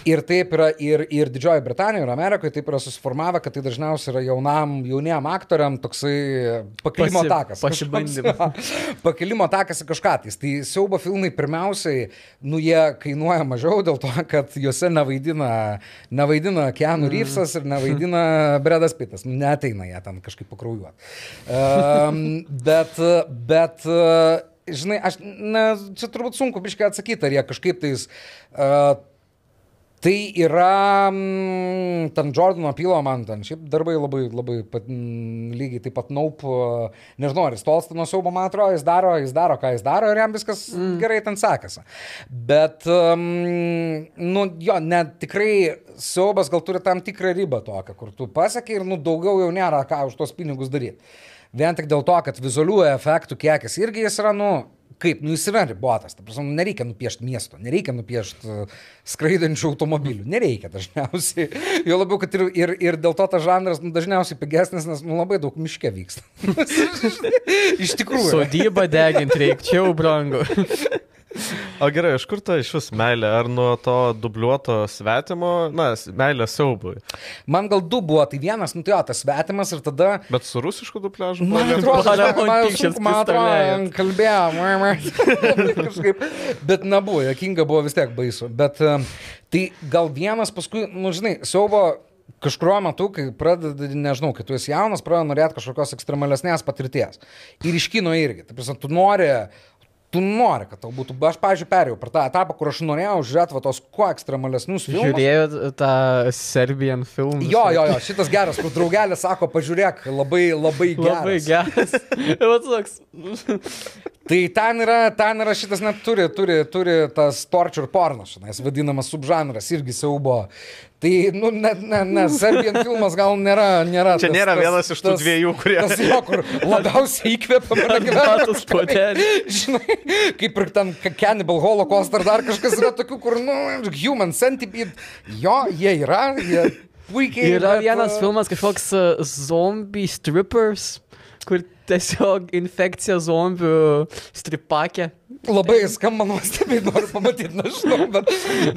Ir taip yra ir, ir Didžiojo Britanijoje, ir Amerikoje taip yra susiformavę, kad tai dažniausiai yra jaunam, jauniem aktoriam toksai pakilimo Pasi, takas. Pasibandymas. Pakilimo takas į kažką. Tai, tai siaubo filmai pirmiausiai, nu jie kainuoja mažiau dėl to, kad juose nevaidina, nevaidina Keanu mm. Reevesas ir nevaidina Bredas Pitas. Nu, neteina jie ten kažkaip pakraujuoti. Um, bet, bet žinai, aš, na, čia turbūt sunku biškai atsakyti, ar jie kažkaip tais uh, Tai yra m, ten Jordano Pilo man ten, šiaip darbai labai, labai pat, m, lygiai taip pat naup, nežinau, ar jis tolsta nuo siaubo, man atrodo, jis daro, jis daro, ką jis daro ir jam viskas mm. gerai ten sekasi. Bet, um, nu, jo, net tikrai siaubas gal turi tam tikrą ribą tokią, kur tu pasakė ir, nu, daugiau jau nėra ką už tos pinigus daryti. Vien tik dėl to, kad vizualių efektų kiekis irgi jis yra, nu, kaip, nu jis yra ribotas, ta prasme, nu, nereikia nupiešti miesto, nereikia nupiešti uh, skraidančių automobilių, nereikia dažniausiai. Jo labiau, kad ir, ir, ir dėl to tas žanras nu, dažniausiai pigesnis, nes nu, labai daug miške vyksta. Iš tikrųjų. Sodybą deginti reikčiau, brangu. O gerai, iš kur ta iš vis meilė? Ar nuo to dubliuoto svetimo, na, meilė siaubui? Man gal du buvo, tai vienas, nu tai jo, tas svetimas ir tada... Bet su rusišku dubliažu? Man atrodo, man atrodo, kalbėjom, bet nebuvo, jokinga buvo vis tiek baisu. Bet tai gal vienas paskui, nu žinai, siaubo kažkurio metu, kai pradedi, nežinau, kai tu esi jaunas, pradedi norėti kažkokios ekstremalesnės patirties. Ir iš kino irgi. Taip, tu nori tu nori, kad tau būtų. Aš, pavyzdžiui, perėjau per tą etapą, kur aš norėjau žiūrėti tos kuo ekstremalesnius filmus. Žiūrėjau tą Serbian filmą. Jo, jo, jo, šitas geras, kur draugelė sako, pažiūrėk, labai, labai geras. Labai geras. toks. tai ten yra, ten yra šitas net turi, turi, turi tas torture pornas, nes vadinamas subžanras, irgi siaubo. Tai, nu, ne, ne, ne, Serbian filmas gal nėra. nėra Čia tas, nėra tas, vienas iš tų tas, dviejų, kurie. Tas jo, kur labiausiai įkvėpia mano gyvenimą. Žinai, kaip ir ten Cannibal Holocaust ar dar kažkas yra tokių, kur, nu, Human Centipede. Jo, jie yra, jie puikiai. Yra bet, vienas filmas kažkoks uh, zombie strippers, kur tiesiog infekcija zombių stripakė Labai skamba nuostabiai, noriu pamatyti, nežinau, bet,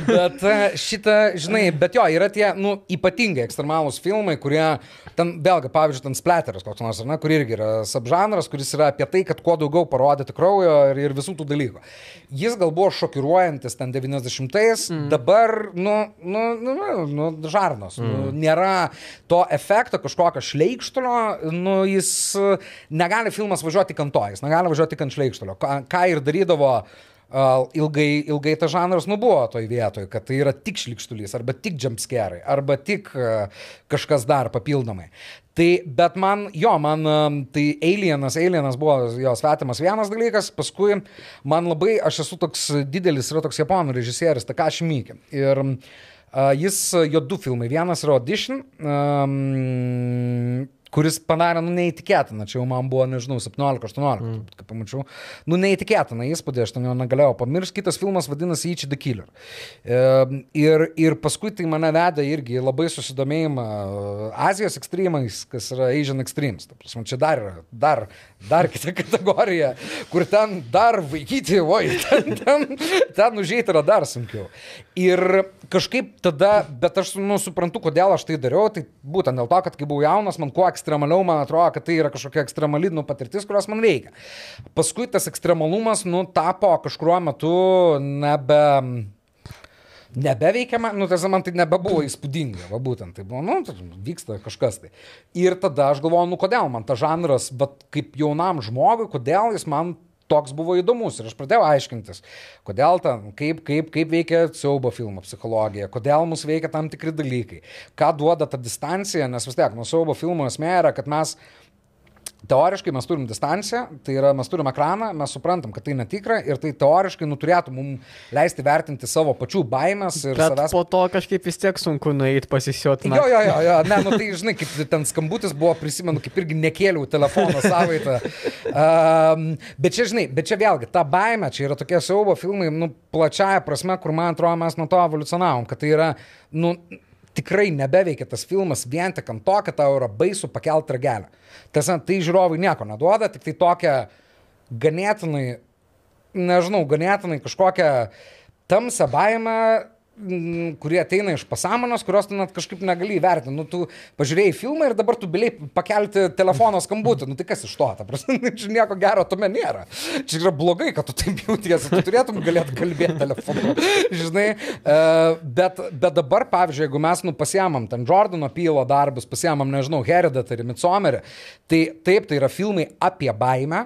bet e, šitą, žinai, bet jo, yra tie, nu, ypatingai ekstremalūs filmai, kurie, ten, vėlgi, pavyzdžiui, ten splatteris koks nors, ar ne, kur irgi yra subžanras, kuris yra apie tai, kad kuo daugiau parodyti kraujo ir, ir visų tų dalykų. Jis gal buvo šokiruojantis ten 90-ais, mm. dabar, nu, nu, nu, nu, nu žarnos, mm. nu, nėra to efekto kažkokio šleikštulio, nu, jis e, negali filmas važiuoti kanto, jis negali važiuoti ant šleikštulio. Ką, ką ir darydavo uh, ilgai, ilgai tas žanras nubuvo toj vietoj, kad tai yra tik šlikštulys, arba tik jumpscarai, arba tik kažkas dar papildomai. Tai, bet man, jo, man tai Alienas, Alienas buvo jo svetimas vienas dalykas, paskui man labai, aš esu toks didelis, yra toks japonų režisierius, Takashi Miike. Ir uh, jis, jo du filmai, vienas yra Audition, um, kuris padarė, nu, neįtikėtiną, čia jau man buvo, nežinau, 17-18, mm. kaip pamačiau, nu, neįtikėtiną įspūdį, aš ten jo negalėjau pamiršti, kitas filmas vadinasi Each the Killer. E, ir, ir paskui tai mane vedė irgi labai susidomėjimą Azijos ekstremais, kas yra Asian Extremes. Prasme, čia dar yra, dar, dar kita kategorija, kur ten dar vaikyti, oi, ten, ten, ten užėjti yra dar sunkiau. Ir kažkaip tada, bet aš nu, suprantu, kodėl aš tai dariau, tai būtent dėl to, kad kai buvau jaunas, man kuo ekstremaliau, man atrodo, kad tai yra kažkokia ekstremali nu, patirtis, kurios man veikia. Paskui tas ekstremalumas, nu, tapo kažkuriuo metu nebe nebeveikiama, nu, tiesa, man tai nebebuvo įspūdinga, va būtent, tai buvo, nu, vyksta kažkas tai. Ir tada aš galvoju, nu, kodėl man tas žanras, bet kaip jaunam žmogui, kodėl jis man toks buvo įdomus ir aš pradėjau aiškintis, kodėl ten, kaip, kaip, kaip veikia siaubo filmo psichologija, kodėl mus veikia tam tikri dalykai, ką duoda ta distancija, nes vis tiek nuo siaubo filmo esmė yra, kad mes Teoriškai mes turim distanciją, tai yra mes turim ekraną, mes suprantam, kad tai netikra ir tai teoriškai nu, turėtų mums leisti vertinti savo pačių baimės ir Bet savęs. po to kažkaip vis tiek sunku nueiti pasisioti. Jo, jo, jo, jo, ne, nu tai žinai, kaip ten skambutis buvo, prisimenu, kaip irgi nekėliau telefono savaitę. Um, bet čia, žinai, bet čia vėlgi, ta baime, čia yra tokie siaubo filmai, nu, plačiaja prasme, kur man atrodo mes nuo to evoliucionavom, kad tai yra, nu, tikrai nebeveikia tas filmas vien tik ant to, kad tau yra baisu pakelti ragelę. Tiesa, tai žiūrovai nieko neduoda, tik tai tokią ganėtinai, nežinau, ganėtinai kažkokią tamsią baimę kurie ateina iš pasąmonės, kurios tu net kažkaip negali įvertinti. Nu, tu pažiūrėjai filmą ir dabar tu biliai pakelti telefono skambutį. Nu, tai kas iš to? Ta prasme, čia nieko gero tame nėra. Čia yra blogai, kad tu taip jautiesi. Tu turėtum galėti kalbėti telefonu. Žinai, e, bet, bet dabar, pavyzdžiui, jeigu mes nu pasiemam ten Jordano Pylo darbus, pasiemam, nežinau, Heredatarį, Midsomerį, tai taip, tai yra filmai apie baimę,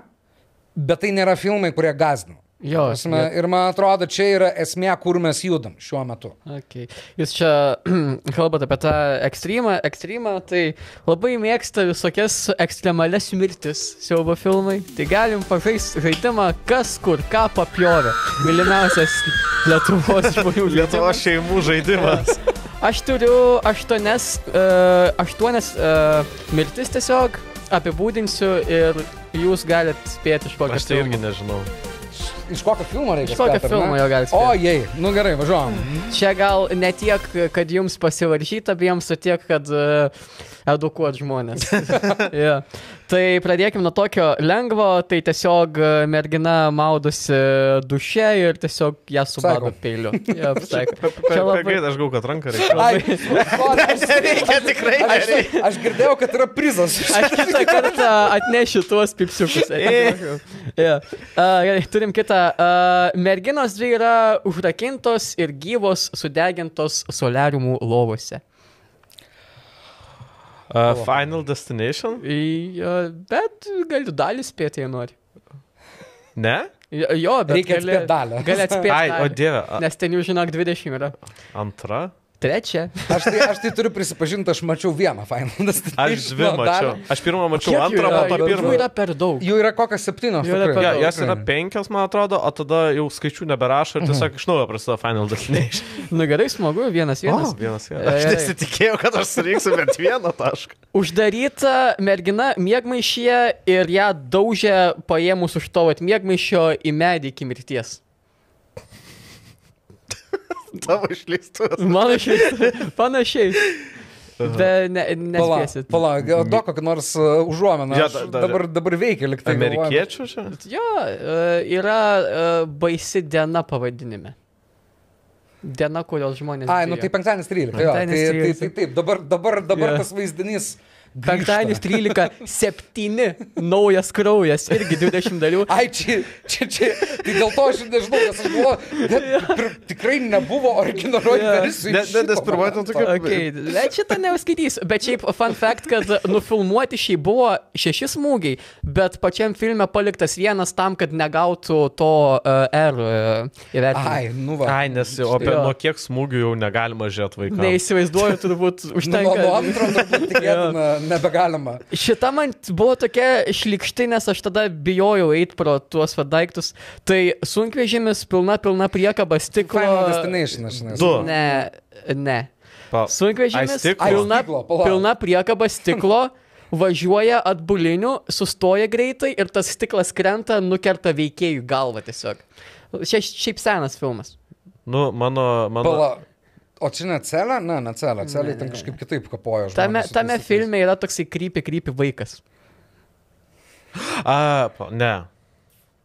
bet tai nėra filmai, kurie gazdina. Jo, Prasme, ir man atrodo, čia yra esmė, kur mes judam šiuo metu. Okay. Jūs čia kalbate apie tą ekstremą, ekstremą, tai labai mėgsta visokias ekstremales mirtis siaubo filmai. Tai galim pažaisti žaidimą, kas kur ką papjovė. Mylimiausias Lietuvos žmonių Lietuvos šeimų žaidimas. Aš turiu aštuonias, uh, aštuonias uh, mirtis tiesiog apibūdinsiu ir jūs galite spėti iš kokio Aš tai irgi nežinau. Iš kokio filmo reikia? Iš kokio filmo jo galite O, spėti. jei, nu gerai, važiuojam. Čia gal ne tiek, kad jums pasivaržyta abiems, o tiek, kad uh, edukuot žmonės. yeah. Tai pradėkime nuo tokio lengvo, tai tiesiog e, mergina maudosi duše ir tiesiog ją subaro peiliu. Psycho. Čia labai... labai... Aš gau, kad ranką reikia. Ai, sorry, aš, Nereikia tikrai. aš, aš girdėjau, kad yra prizas. Aš kitą kartą atnešiu tuos pipsiukus. yeah. uh, gerai, turim kitą. Uh, merginos dvi yra užrakintos ir gyvos sudegintos solariumų lovose. Uh, Final Destination? I, uh, bet galiu dalį spėti, jei nori. Ne? Jo, bet Reikia gali, atspėt dalį. Gali atspėti. Ai, o dalį. dieve. a- Nes ten jau žinok 20 yra. Antra? Trečia. Aš tai, aš tai turiu prisipažinti, aš mačiau vieną Final Destination. Aš dvi mačiau. Aš pirmą mačiau, Kiek jų antrą, po to Jų pirmą. yra per daug. Jų yra kokios septynios. Jų yra per Ja, daug. jas yra penkios, man atrodo, o tada jau skaičių neberašo ir tiesiog iš naujo prasideda Final Destination. Nu gerai, smagu, vienas vienas. O, vienas, vienas. E, Aš nesitikėjau, kad aš surinksiu bent vieną tašką. Uždaryta mergina miegmaišyje ir ją daužė paėmus už to atmiegmaišio į medį iki mirties. Tavo išleistus. Mano šiaip panašiai. be ne, nespėsit. pala, gal duok kokį nors uh, užuomeną. Ja, da- da- dabar, dabar veikia liktai. Amerikiečių čia? Jo, e, yra e, baisi diena pavadinime. Diena, kurios žmonės. Ai, nu tai penktadienis 13. jo, Tai, Penktadienis tai, 13. tai taip, dabar, dabar, dabar Jo. tas vaizdinys. Penktadienis 13, 7, naujas kraujas, irgi 20 dalių. Ai, čia, čia, čia, tai dėl to aš nežinau, nes aš galvoju, tikrai nebuvo originalioji Jo. versija. Ne, ne, nes pirmoji ten tokia. Okay, bet šitą neuskaitysiu. Bet šiaip fun fact, kad nufilmuoti šiaip buvo šeši smūgiai, bet pačiam filme paliktas vienas tam, kad negautų to uh, R uh, įvertinimo. Ai, nu va. Ai, nes o apie nuo kiek smūgių jau negalima žiūrėti vaikams. Neįsivaizduoju, turbūt Nu, užtenka. nuo antro turbūt tikėtina nebegalima. Šita man buvo tokia šlikšti, nes aš tada bijojau eiti pro tuos va daiktus. Tai sunkvežimis pilna, pilna priekaba stiklo. Final Destination, aš nesu. Du. Ne, ne. Pa- Sunkvežimis pilna, pilna priekaba stiklo. Važiuoja atbuliniu, sustoja greitai ir tas stiklas krenta, nukerta veikėjų galvą tiesiog. Šia, šiaip senas filmas. Nu, mano, mano. Pala. O čia ne celė? Ne, ne celė. Celė ten kažkaip kitaip kapojo. Tame, tame filme yra toksai krypi, krypi vaikas. A, ne.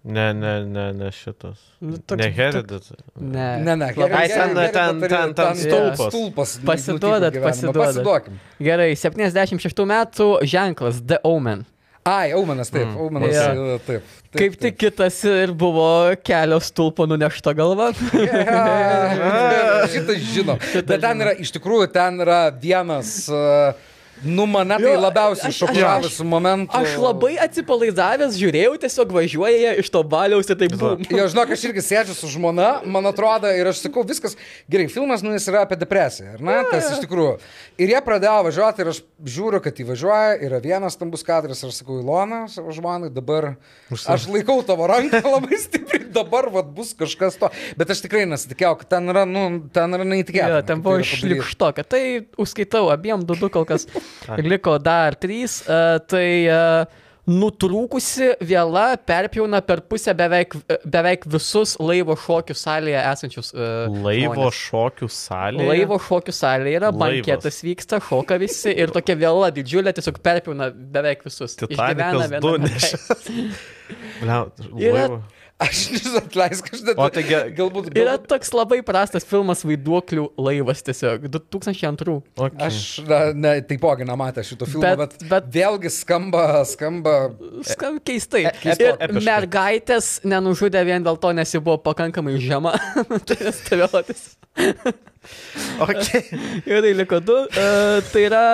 Ne, ne, ne, ne šitas. Nu, toks- ne Heredit. Ne, Ne, ne, Labai Ai, ten- ten- ten- ten stulpas. Stulpas. Pasiduodat, pasiduodat. Pasiduokim. Gerai, 76 metų ženklas The Omen. Ai, Aumenas, taip, Mm. Aumenas, Jo. e, taip. taip Kaip tik kitas ir buvo kelio stulpo nunešta galva. Šitas žino. Bet ten yra, iš tikrųjų, ten yra vienas, e, nu mane tai labiausiai šokiravęs momentų. Aš labai atsipalaidavęs žiūrėjau, tiesiog važiuoja iš to baliaus ir taip bum. Jo, žinok, aš irgi sėdžiu su žmona, man atrodo, ir aš sakau, viskas gerai, filmas, nu, jis yra apie depresiją, ar ne? Tas iš tikrųjų. Ir jie pradėjo važiuoti ir aš žiūriu, kad įvažiuoja, yra vienas stambus kadras ir aš sakau, Ilona, savo žmonai, dabar aš laikau tavo ranką labai stipriai, dabar vat, bus kažkas to. Bet aš tikrai nesitikėjau, kad ten yra, nu, ten yra neįtikėtina. Jo, ten buvo tai šlikšto, kad tai užskaitau abiem du du kol kas. Liko dar trys. Uh, tai uh, nutrūkusi viela perpjauna per pusę beveik, beveik visus laivo šokių salėje esančius. Uh, Laivo šokių salė. Laivo šokių salė yra, banketas vyksta, šoka visi ir tokia viela didžiulė tiesiog perpjauna beveik visus. Titanikas Išgyvena viename. nešė. Yra-. Aš nežinau, atleisk, aš net. O tai ge- galbūt... Yra galbūt toks labai prastas filmas Vaiduoklių laivas tiesiog. 2002. Okay. Aš na, ne, taipogi nematę šito filmo, bet, Bet- bet, vėlgi skamba, skamba Skam keistai. keistai, Ir epiškai. mergaitės nenužudė vien dėl to, nes ji buvo pakankamai žema. tai stereotis. Okay. Tai liko du. Uh, tai yra,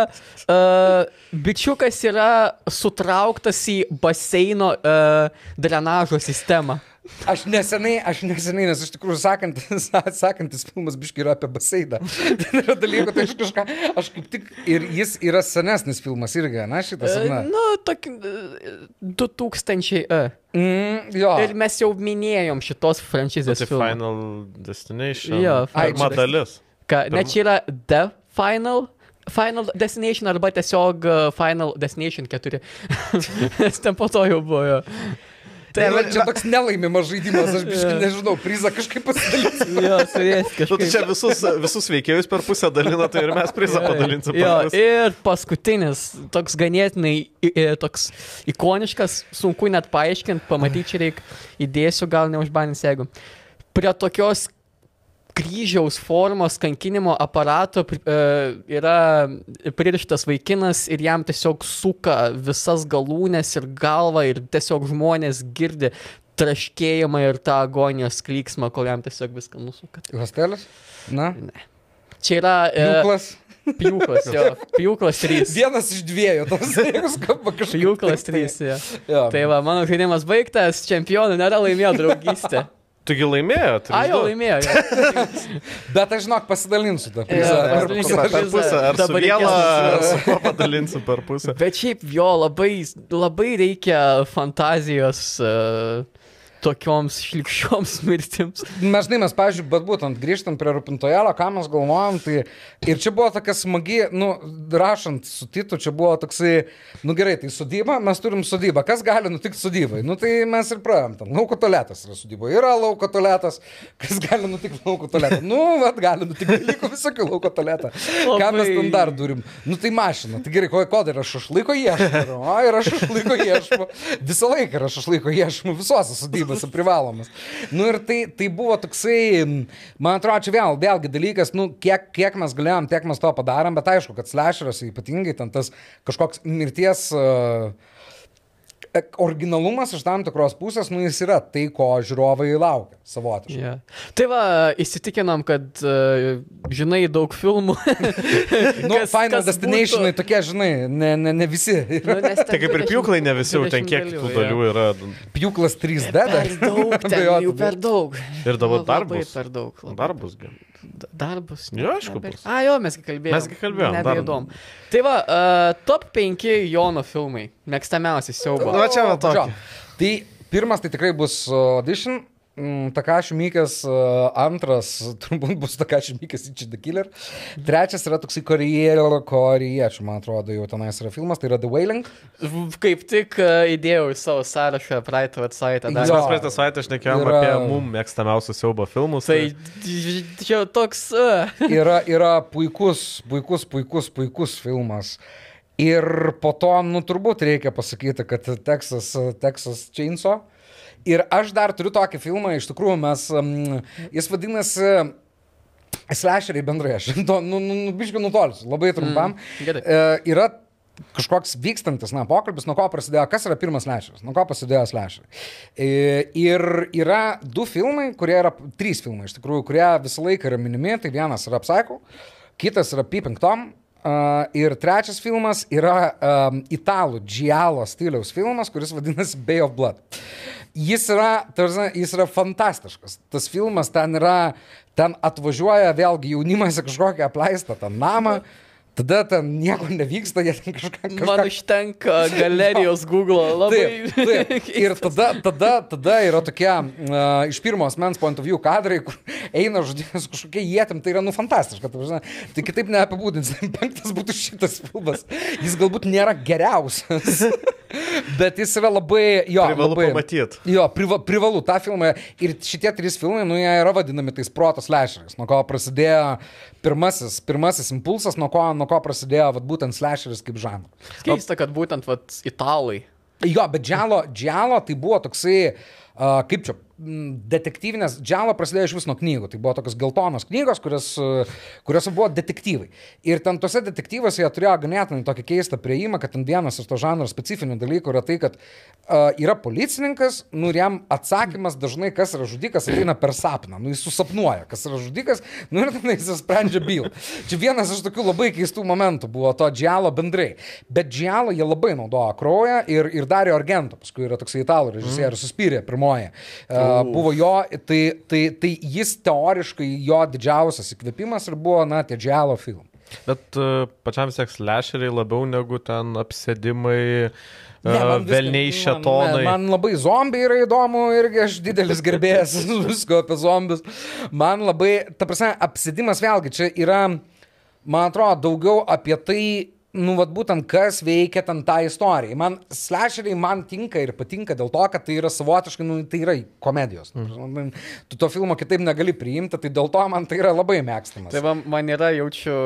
uh, bičiukas yra sutrauktas į baseino uh, drenažo sistemą. Aš nesenai, aš nesenai, nes iš tikrųjų sakantis, sakantis filmas biškai yra apie baseiną. Ten yra dalykų, tai aš kažką, aš kaip tik, ir jis yra senesnis filmas irgi, na šitas, Uh, ne? nu, tokį uh, 2000. Uh. Mm, jo. Ir mes jau minėjom šitos franšizės Tai. Final Destination. Jo, Pirma Final- dalis. Ka, ne čia yra The Final. Final Destination arba tiesiog uh, Final Destination 4. Nes ten po to jau buvo. jo. Tai va, čia toks nelaimimas žaidimas, aš biškai nežinau, prizą kažkaip pasidalinsiu. Jo, turės Nu, tai kažkaip. čia visus, visus veikėjus per pusę dalina, tai ir mes prizą padalinsim. Jo, ir paskutinis, toks ganėtinai toks ikoniškas, sunku net paaiškinti, pamatyti čia reikia, įdėsiu, gal neužbanins, jeigu. Prie tokios kryžiaus formos kankinimo aparato e, yra pririštas vaikinas ir jam tiesiog suka visas galūnės ir galvą ir tiesiog žmonės girdi traškėjimą ir tą agonijos klyksmą, kol jam tiesiog viską nusuka. Hostelis? Na? Čia yra e, Pjūklas. pjūklas, jo, pjūklas 3. Vienas iš dviejų, tas jeigu skamba kažkaip. Pjūklas taip, 3. Ja. Jo. Tai va, mano žaidimas baigtas, čempionų nėra laimėjo draugystę. Taigi laimėjo. A, jau laimėjo. Jo. Bet aš žinok, pasidalinsiu tą prizą. Jo, per pusę. Per pusę, ar su Dabar reikės- ar su kuo padalinsim per pusę. Bet šiaip jo labai, labai reikia fantazijos. Uh, tokioms šlikščioms mirtims. Mes, žinai, mes, pavyzdžiui, bet būtent grįžtant prie rūpintojėlio, ką mes galvojom, tai ir čia buvo tokia smagi, nu, rašant su Titu, čia buvo toksai, nu gerai, tai sodyba, mes turim sodybą, kas gali nutikti sodybai, nu tai mes ir praėjom, ten. Lauko toletas yra sodyba, yra lauko toletas, kas gali nutikti lauko toletą, nu, vad, gali nutikti dalykų visokių lauko toletą. Ką mes ten dar turim? Nu tai mašina, tai gerai, ko, ko dar aš šašlaiko ieškau, o ir aš šašlaiko ieškau, visą laiką yra šašlaiko ieškau, visose sodybose privalomas. Nu ir tai, tai buvo toksai, man atrodo, čia vėl, vėlgi dalykas, nu, kiek, kiek mes galėjom, tiek mes to padarėm, bet aišku, kad slasheras ypatingai ten tas kažkoks mirties uh, originalumas iš tam tikros pusės, nu jis yra tai, ko žiūrovai laukia savotiškai. Yeah. Tai va, įsitikinam, kad uh, žinai daug filmų. nu, kas, Final kas Destinationai būtų... tokie, žinai, ne, ne, ne visi. Nu, tai kaip ir pjūklai ne visi, ten kiek tų dalių yra. Pjūklas 3D dar. Per daug, ten jau per daug. Ir dabar darbus. Per daug. Darbus. Darbus. Jo, aišku. A, jo, mes kalbėjome. Mes kalbėjome. Nebeįdomu. Tai va, uh, top 5 Jono filmai. Mėgstamiausi siaubo. Nu, čia va tokia. Tai pirmas tai tikrai bus Audition. Mm, Takashi Mikas, uh, antras turbūt bus Takashi Mikas Ichi the Killer. Trečias yra toksai korėjėlio, korėjiečių, man atrodo, jau tenais yra filmas, tai yra The Wailing. Kaip tik uh, įdėjau į savo sąrašą praeitą savaitę. Mes praeitą savaitę šnekėjom yra... apie mum mėgstamiausius siaubo filmus. Tai čia toks... Uh. yra, yra puikus, puikus, puikus, puikus filmas. Ir po to, nu, turbūt reikia pasakyti, kad Texas, Texas Chainsaw. Ir aš dar turiu tokį filmą, iš tikrųjų mes, um, jis vadinasi Slasheriai bendrai, aš to, nu, nu, nu biškai nutolsiu, labai trumpam. Mm, gerai. e, yra kažkoks vykstantis, na, pokalbis, nuo ko prasidėjo, kas yra pirmas slasheris, nuo ko prasidėjo slasheriai. E, ir yra du filmai, kurie yra, trys filmai iš tikrųjų, kurie visą laiką yra minimi, tai vienas yra Psycho, kitas yra Peeping Tom, Uh, ir trečias filmas yra um, italų Giallo stiliaus filmas, kuris vadinasi Bay of Blood. Jis yra, tarsi, jis yra fantastiškas. Tas filmas ten yra, ten atvažiuoja vėlgi jaunimas į kažkokią apleistą tą namą. Tada ten nieko nevyksta, jie ten kažką... kažką... Man užtenka galerijos Google labai. Taip, taip. Ir tada, tada, tada yra tokie uh, iš pirmo asmens point of view kadrai, kur eina žudynės kažkokie jėtim, tai yra nu fantastiška. Tai, tai kitaip neapibūdins. Penktas būtų šitas filmas. Jis galbūt nėra geriausias. Bet jis yra labai, jo, privalu labai, pamatyti. Jo, priva, privalu tą filmą. Ir šitie trys filmai, nu, jie yra vadinami tais protos lešeriais, nuo ko prasidėjo pirmasis, pirmasis impulsas, nuo ko, nuo ko prasidėjo vat, būtent slasheris kaip žanras. Keista, kad būtent vat, italai. Jo, bet džialo, džialo tai buvo toksai, uh, kaip čia, detektyvinės, džialo prasidėjo iš vis nuo knygų. Tai buvo tokios geltonos knygos, kurios, kuriuose buvo detektyvai. Ir ten tuose detektyvuose jie turėjo ganėtinai tokį keistą prieimą, kad ten vienas iš to žanro specifinių dalykų yra tai, kad uh, yra policininkas, nu ir jam atsakymas dažnai, kas yra žudikas, ateina per sapną. Nu jis susapnuoja, kas yra žudikas, nu ir tada jis sprendžia bylą. Čia vienas iš tokių labai keistų momentų buvo to džialo bendrai. Bet džialo jie labai naudojo kraują ir, ir darė Argento, paskui yra toksai italų režisierius, mm. suspyrė pirmoji. Uh, buvo jo, tai, tai, tai jis teoriškai jo didžiausias įkvėpimas ir buvo, na, tie džialo filmai. Bet uh, pačiam seks lešeriai labiau negu ten apsėdimai. Ne, man Velniai šetonai. Man, man labai zombiai yra įdomu irgi aš didelis gerbėjas visko apie zombius. Man labai, ta prasme, apsėdimas vėlgi čia yra, man atrodo, daugiau apie tai, nu, vad būtent kas veikia ten tą istoriją. Man slasheriai man tinka ir patinka dėl to, kad tai yra savotiškai, nu, tai yra komedijos. Mm. Tu to filmo kitaip negali priimti, tai dėl to man tai yra labai mėgstamas. Tai man, man yra, jaučiu,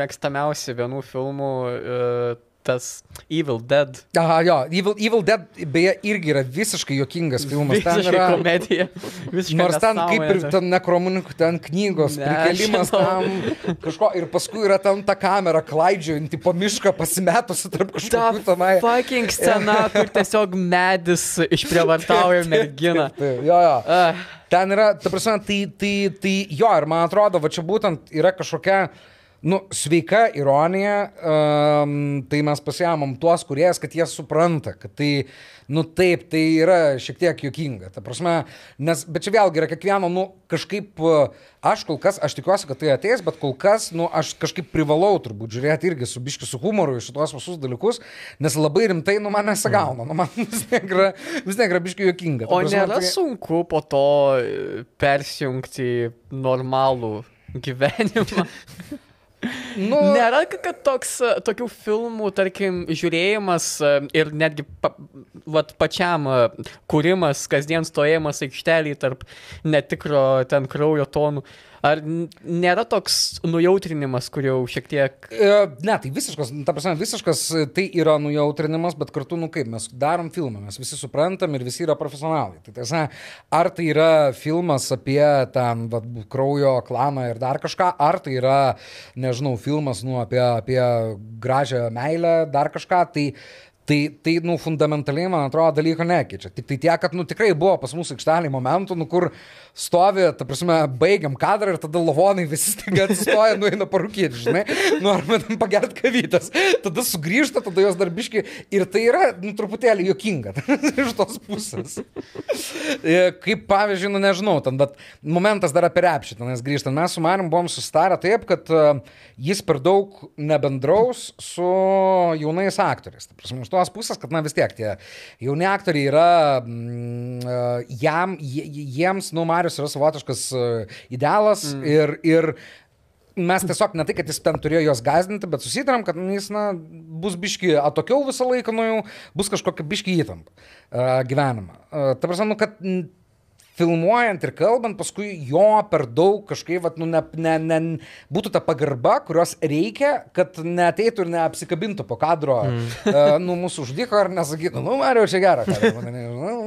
mėgstamiausi vienų filmų. Uh, tas Evil Dead. Aha, jo, Evil, Evil Dead beje irgi yra visiškai jokingas filmas. Visiškai ten yra komedija. Visiškai nors ten kaip ir ten nekromunikų, ten knygos, ne, prikelimas tam kažko ir paskui yra ten ta kamera klaidžiuojanti po mišką pasimetusi tarp kažkokių tenai. Fucking scena, kur tiesiog medis išprievartauja merginą. Jo, jo. Uh. Ten yra, ta prasme, tai, tai, tai jo, ir man atrodo, va čia būtent yra kažkokia nu, sveika ironija, um, tai mes pasiemam tuos kuriejas, kad jie supranta, kad tai, nu taip, tai yra šiek tiek juokinga. Ta prasme, nes, bet čia vėlgi yra kiekvieno, nu, kažkaip, aš kol kas, aš tikiuosi, kad tai ateis, bet kol kas, nu, aš kažkaip privalau turbūt žiūrėti irgi su biški su humoru į šitos visus dalykus, nes labai rimtai, nu, man nesagauna, nu, man vis yra, vis tiek yra biški juokinga. Ta O prasme, nėra tai- sunku po to e, persijungti normalų gyvenimą. Nu, Nėra, ka- kad toks, tokių filmų, tarkim, žiūrėjimas e, ir netgi pa, vat, pačiam e, kūrimas, kasdien stovėjimas aikštelį tarp netikro ten kraujo tonų. Ar nėra toks nujautrinimas, kur jau šiek tiek... E, Ne, tai visiškas, ta prasme, visiškas e, tai yra nujautrinimas, bet kartu, nu kaip, mes darom filmą, mes visi suprantam ir visi yra profesionalai. Tai tiesa, ar tai yra filmas apie ten vat, kraujo klaną ir dar kažką, ar tai yra, nežinau, filmas, nu, apie, apie gražią meilę, dar kažką, tai Tai, tai, nu, fundamentaliai, man atrodo, dalyko nekeičia. Tik tai tiek, kad, nu, tikrai buvo pas mūsų aikštelį momentų, nu, kur stovi, ta prasme, baigiam kadrą ir tada lavonai visi staiga atsistoja, nueina parūkyti, žinai, nu, arba ten pagert kavytas. Tada sugrįžta, tada jos darbiški ir tai yra, nu, truputėlį juokinga iš tos pusės. E, Kaip pavyzdžiui, nu, nežinau, ten, bet momentas dar apie repšitą, nes grįžtant, mes su manim buvom sustarę taip, kad e, jis per daug nebendraus su jaunais aktoriais. Ta prasme, tos pusės, kad, na vis tiek, tie jauni aktoriai yra, mm, e, jam, jie- jiems, nu, Marius yra savotiškas e, idealas mm. ir, ir mes tiesiog ne tai, kad jis ten turėjo juos gazdinti, bet susitarėm, kad nu, jis na, bus biški atokiau visą laiką nuo jų, bus kažkokia biški įtampa uh, gyvenimą. Uh, ta prasme, nu, kad filmuojant ir kalbant, paskui jo per daug kažkaip, vat, nu, ne, ne, ne, būtų ta pagarba, kurios reikia, kad neteitų ir neapsikabintų po kadro, mm. uh, nu, mūsų uždyko ar nesakytų, nu, Mario, čia gera,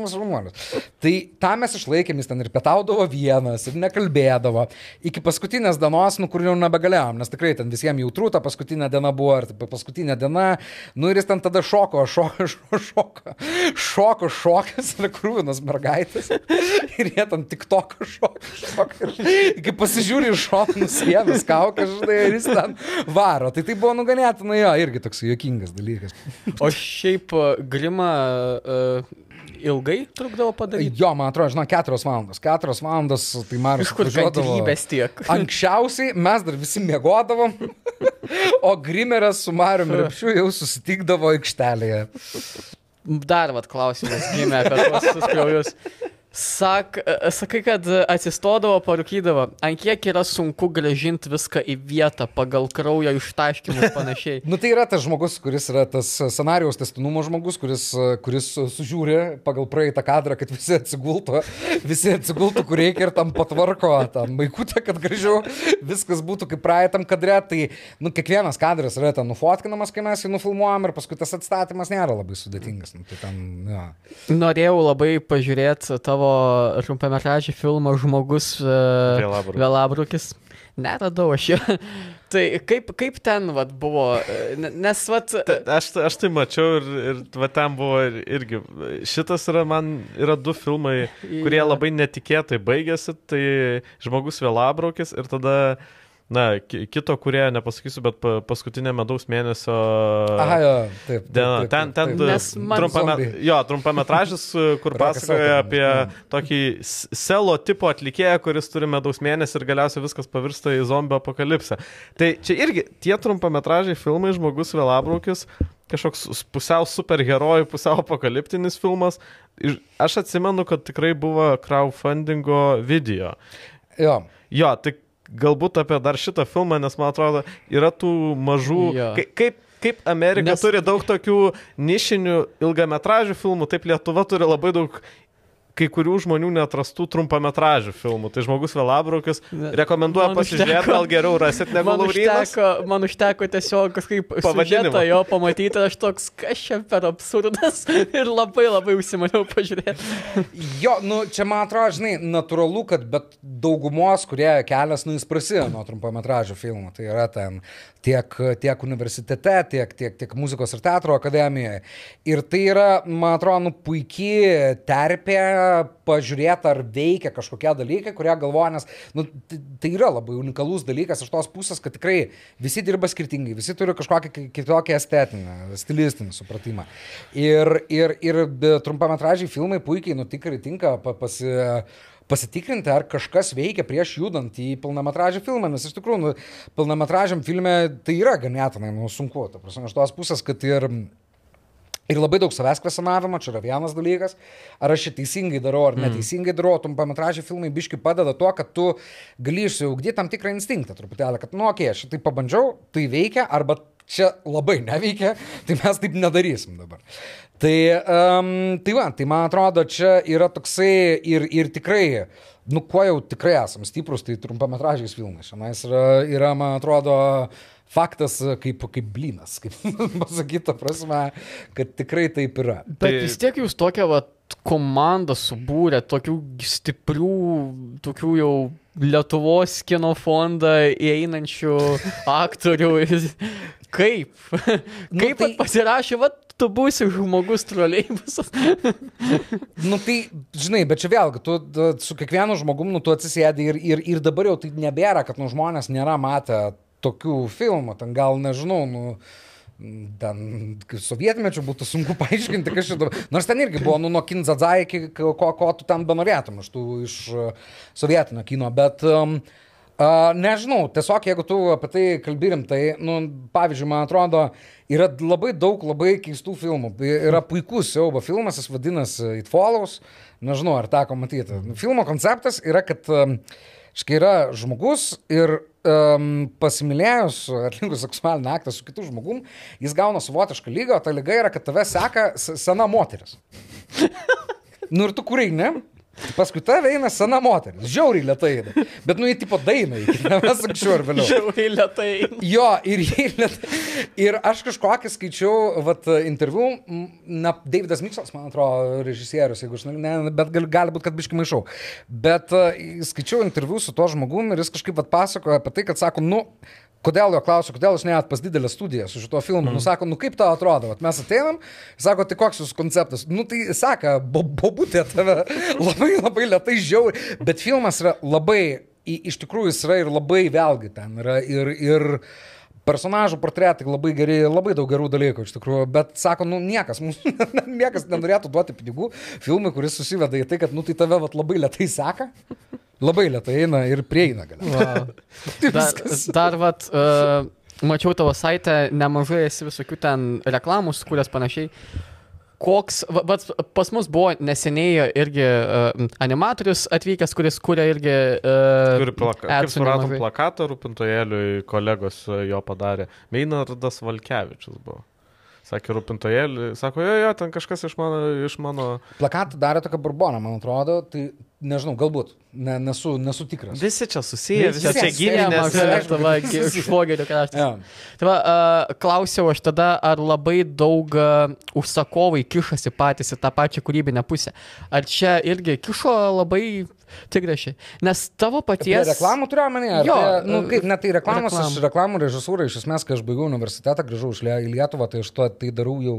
mūsų žmonės. Tai tą mes išlaikėm, jis ten ir pietaudavo vienas, ir nekalbėdavo, iki paskutinės dienos, nu, kur jau nebegalėjom, nes tikrai ten visiems jautru, ta paskutinė diena buvo, ir ta paskutinė diena, nu, ir jis ten tada šoko, šoko, šoko, šoko, šoko, šokas, ir krūvinas mergaitės. Ir jie ten tik toko šoka. Ir kai pasižiūri iš šono, nusijėmės kaukę, žinai, ir jis ten varo. Tai tai buvo nuganėtinai jo, irgi toks juokingas dalykas. O šiaip grima uh, ilgai trukdavo padaryti? Jo, man atrodo, žinau, keturios valandos. Keturios valandos, tai Marius Iš kur kantrybės tiek? Anksčiausiai mes dar visi mėgodavom, o Grimeras su Mariu Repšiu jau susitikdavo aikštelėje. Dar vat klausimas gimė apie tuos suskliaujus. Sak, sakai, kad atsistodavo, parūkydavo. Ant kiek yra sunku gražinti viską į vietą pagal kraujo ištaškymus panašiai. Nu tai yra tas žmogus, kuris yra tas scenarijos testinumo žmogus, kuris, kuris sužiūri pagal praeitą kadrą, kad visi atsigultų, visi atsigultų, kur reikia ir tam patvarko, tam maikutę, kad gražiau viskas būtų kaip praeitam kadre. Tai, nu, kiekvienas kadras yra ten nufotkinamas, kai mes jį nufilmuojam ir paskui tas atstatymas nėra labai sudėtingas. Nu, tai ten, ja. Norėjau labai pažiūrėti tavo trumpametražį filmą Žmogus e, Vėlabrukis. Vėlabrukis. Neradau aš jo. Tai kaip, kaip ten vat, buvo, e, ne- nes vat... e, Aš, aš tai mačiau ir, ir va ten buvo ir, irgi. Šitas yra man, yra du filmai, kurie Jo. labai netikėtai baigėsi. Tai žmogus vėlabraukis ir tada, na, ki- kito, kurie nepasakysiu, bet pa- paskutinė medaus mėnesio Aha, jo, taip. diena. Ten, ten trumpame, jo, trumpametražis, kur Rokas pasakoja apie tokį selo tipo atlikėją, kuris turi medaus mėnesį ir galiausiai viskas pavirsta į zombio apokalipsę. Tai čia irgi tie trumpametražiai filmai, žmogus vėlabraukis, kažkoks pusiau superherojų, pusiau apokaliptinis filmas. Ir Aš atsimenu, kad tikrai buvo crowdfundingo video. Jo. Jo, tai galbūt apie dar šitą filmą, nes man atrodo, yra tų mažų... Jo. Kai, kaip, kaip Amerika nes... turi daug tokių nišinių ilgametražių filmų, taip Lietuva turi labai daug kai kurių žmonių netrastų trumpametražių filmų. Tai žmogus Vėlabraukis rekomenduoja Man pasižiūrėti, užteko- gal geriau rasit negu Man Laurinas. užteko, man užteko tiesiog kažkaip Pavadinimą. pavadinti jo pamatyti, aš toks, kas čia per absurdas ir labai labai užsimaniau pažiūrėti. Jo, nu, čia man atrodo, žinai, natūralu, kad bet daugumos, kurie kelias, nu, jis prasideda nuo trumpametražių filmų. Tai yra ten tiek, tiek universitete, tiek, tiek, tiek muzikos ir teatro akademijoje. Ir tai yra, man atrodo, nu, puikiai terpė pažiūrėti, ar veikia kažkokie dalykai, kurie galvoja, nes nu, tai, tai yra labai unikalus dalykas iš tos pusės, kad tikrai visi dirba skirtingai, visi turi kažkokį ki- kitokį estetinį, stilistinį supratimą. Ir, ir, ir trumpametražiai filmai puikiai, nu tikrai tinka pa- pasi, pasitikrinti, ar kažkas veikia prieš judant į pilnametražį filmą, nes iš tikrųjų, nu, pilnametražiam filme tai yra ganėtinai nu, sunku, ta prasme, iš tos pusės, kad ir Ir labai daug savęs kvesionavimo, čia yra vienas dalykas, ar aš šį teisingai darau ar neteisingai darau, trumpametražiai filmai biški padeda tuo, kad tu gali išsiugdyti tam tikrą instinktą truputėlį, kad, nu, okei, okay, aš tai pabandžiau, tai veikia, arba čia labai neveikia, tai mes taip nedarysim dabar. Tai, um, tai va, tai man atrodo, čia yra toksai ir, ir tikrai, nu, kuo jau tikrai esam stiprus, tai trumpametražiais filmais. Šiandien yra, yra, man atrodo, faktas kaip, kaip blinas, kaip pasakyta prasme, kad tikrai taip yra. Bet tai... vis tiek jūs tokią vat, komandą subūrė, tokių stiprių, tokių jau Lietuvos kino fondą įeinančių aktorių. Kaip? Nu, Kaip tai- tai... pasirašė, va, tu būsi žmogus troleibusas. Nu tai, žinai, bet čia vėlgi, tu da, su kiekvienu žmogum, nu, tu atsisėdi ir, ir, ir dabar jau tai nebėra, kad nu, žmonės nėra matę tokių filmų, ten gal nežinau, nu, ten sovietmečių būtų sunku paaiškinti, kas šitą. Nors ten irgi buvo, nu, nuo Kinzadzai iki ko, ko tu ten benorėtum iš tų iš uh, sovietinio kino, bet um, uh, nežinau, tiesiog jeigu tu apie tai kalbi rimtai, nu, pavyzdžiui, man atrodo, yra labai daug labai keistų filmų. Yra puikus siaubo filmas, jis vadinasi It Follows, nežinau, ar teko matyti. Filmo konceptas yra, kad um, škai yra žmogus ir um, pasimylėjus, atlikus seksualinį aktą su kitu žmogum, jis gauna savotišką lygą, o ta lyga yra, kad tave seka sena moteris. Nu ir tu kūrai, ne? Paskui tave eina sena moteris, žiauriai lietai eina. Bet nu, jį tipo daina, mes anksčiau ar vėliau. Žiauriai lietai. Jo, ir, jį lietai- ir aš kažkokį skaičiau, vat, interviu, na, Davidas Miksas, man atrodo, režisierius, jeigu aš ne, bet gali, gali būti, kad biškai maišau. Bet uh, skaičiau interviu su to žmogum ir jis kažkaip vat pasakojo apie tai, kad sako, nu, kodėl jo klausiu, kodėl jūs net pas didelę studiją su šituo filmu. Mm. Nu, sako, nu kaip tau atrodo, vat mes ateinam, sako, tai koks jūsų konceptas. Nu, tai sako, bo, bobutė tave labai labai lietai žiauri, bet filmas yra labai, iš tikrųjų jis yra ir labai vėlgi ten yra ir, ir personažų portretai labai geri, labai daug gerų dalykų iš tikrųjų, bet sako, nu niekas, mums, niekas nenorėtų duoti pinigų filmui, kuris susiveda į tai, kad, nu tai tave vat, labai lietai seka, labai lietai eina ir prieina galiausiai. Wow. Dar, viskas. dar vat, uh, mačiau tavo saitę, nemažai esi visokių ten reklamų, sukūręs panašiai. Koks, va- vat pas mus buvo neseniai irgi uh, animatorius atvykęs, kuris kūrė irgi... Uh, Turi plaka, kaip adsų suratom plakatą rūpintojėliui, kolegos e, jo padarė. Meinardas Valkevičius buvo. Sakė rūpintojėlį, sako, jo, jo, ten kažkas iš mano... Iš mano... Plakatą darė tokia barbona, man atrodo, tai nežinau, galbūt, ne, nesu, nesu tikras. Visi čia susiję, visi Visi čia gilinės. Mažai, tava, švogerių kraštas. Ja. Tai va, uh, klausiau aš tada, ar labai daug uh, užsakovai kišasi patys į tą pačią kūrybinę pusę. Ar čia irgi kišo labai tikrešiai? Nes tavo Apie paties... reklamų turiu omeny, ar Jo, tai, nu, kaip, ne tai reklamos, reklamų. aš reklamų režisūrą iš esmės, kai aš baigiau universitetą, grįžau iš Lietuvą, tai aš to, tai darau jau,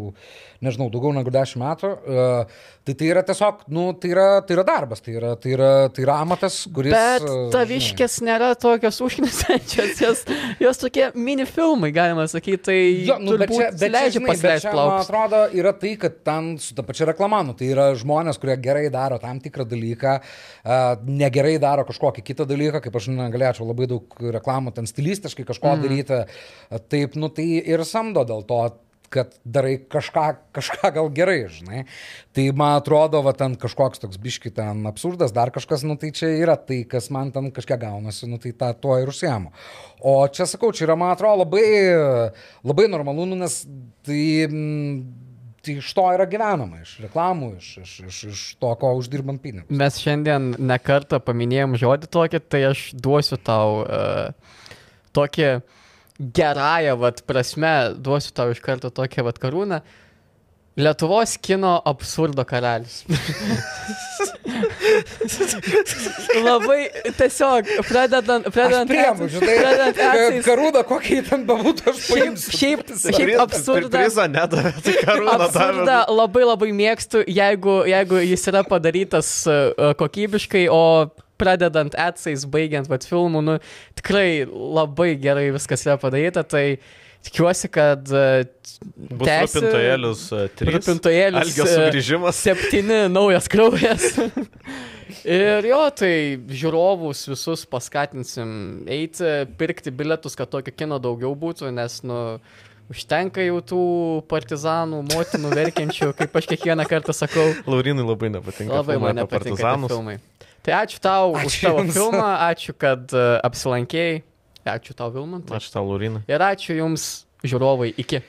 nežinau, daugiau negu dešimt metų. Uh, tai tai yra tiesiog, nu, tai yra, tai yra darbas, tai yra, tai yra, tai yra amatas, kuris... Bet uh, taviškės nėra tokios užknisančios, jos, jos tokie mini filmai, galima sakyti, tai Jo, nu, bet čia, bet leidžia žinai, pasileisti čia, man plaukus. atrodo, yra tai, kad ten su ta pačia reklama, nu, tai yra žmonės, kurie gerai daro tam tikrą dalyką, uh, negerai daro kažkokį kitą dalyką, kaip aš negalėčiau labai daug reklamų ten stilistiškai kažko mm. daryti, taip, nu, tai ir samdo dėl to kad darai kažką, kažką gal gerai, žinai. Tai man atrodo, va ten kažkoks toks biški ten absurdas, dar kažkas, nu tai čia yra tai, kas man ten kažkiek gaunasi, nu tai tą tuo ir užsiemu. O čia sakau, čia yra, man atrodo, labai, labai normalu, nu, nes tai... Mm, Tai iš to yra gyvenama, iš reklamų, iš, iš, iš, iš to, ko uždirbant pinigus. Mes šiandien nekartą paminėjom žodį tokį, tai aš duosiu tau uh, tokį gerąją vat, prasme, duosiu tau iš karto tokią vat karūną. Lietuvos kino absurdo karalius. Labai tiesiog, pradedant, pradedant, Priemu, žinai, pradedant kad etsais- karūną, kokį ten bebūtų, aš Šiaip, paimsiu. šiaip, šiaip Pri- absurdą. Prizą nedavė, tai karūną davė. labai labai mėgstu, jeigu, jeigu jis yra padarytas uh, kokybiškai, o pradedant etsais, baigiant vat, filmų, nu, tikrai labai gerai viskas yra padaryta, tai tikiuosi, kad uh, Bus rūpintojėlius 3. Rūpintojėlis, Algio e, sugrįžimas. septyni naujas kraujas. Ir jo, tai žiūrovus visus paskatinsim eiti, pirkti bilietus, kad tokio kino daugiau būtų, nes, nu, užtenka jau tų partizanų, motinų verkiančių, kaip aš kiekvieną kartą sakau. Laurinui labai nepatinka. Labai man nepatinka tie partizanus. filmai. Tai ačiū tau ačiū už tavo jums. filmą, ačiū, kad uh, apsilankėjai. Ačiū tau, Vilmantai. Ačiū tau, Laurinai. Ir ačiū jums, žiūrovai, iki.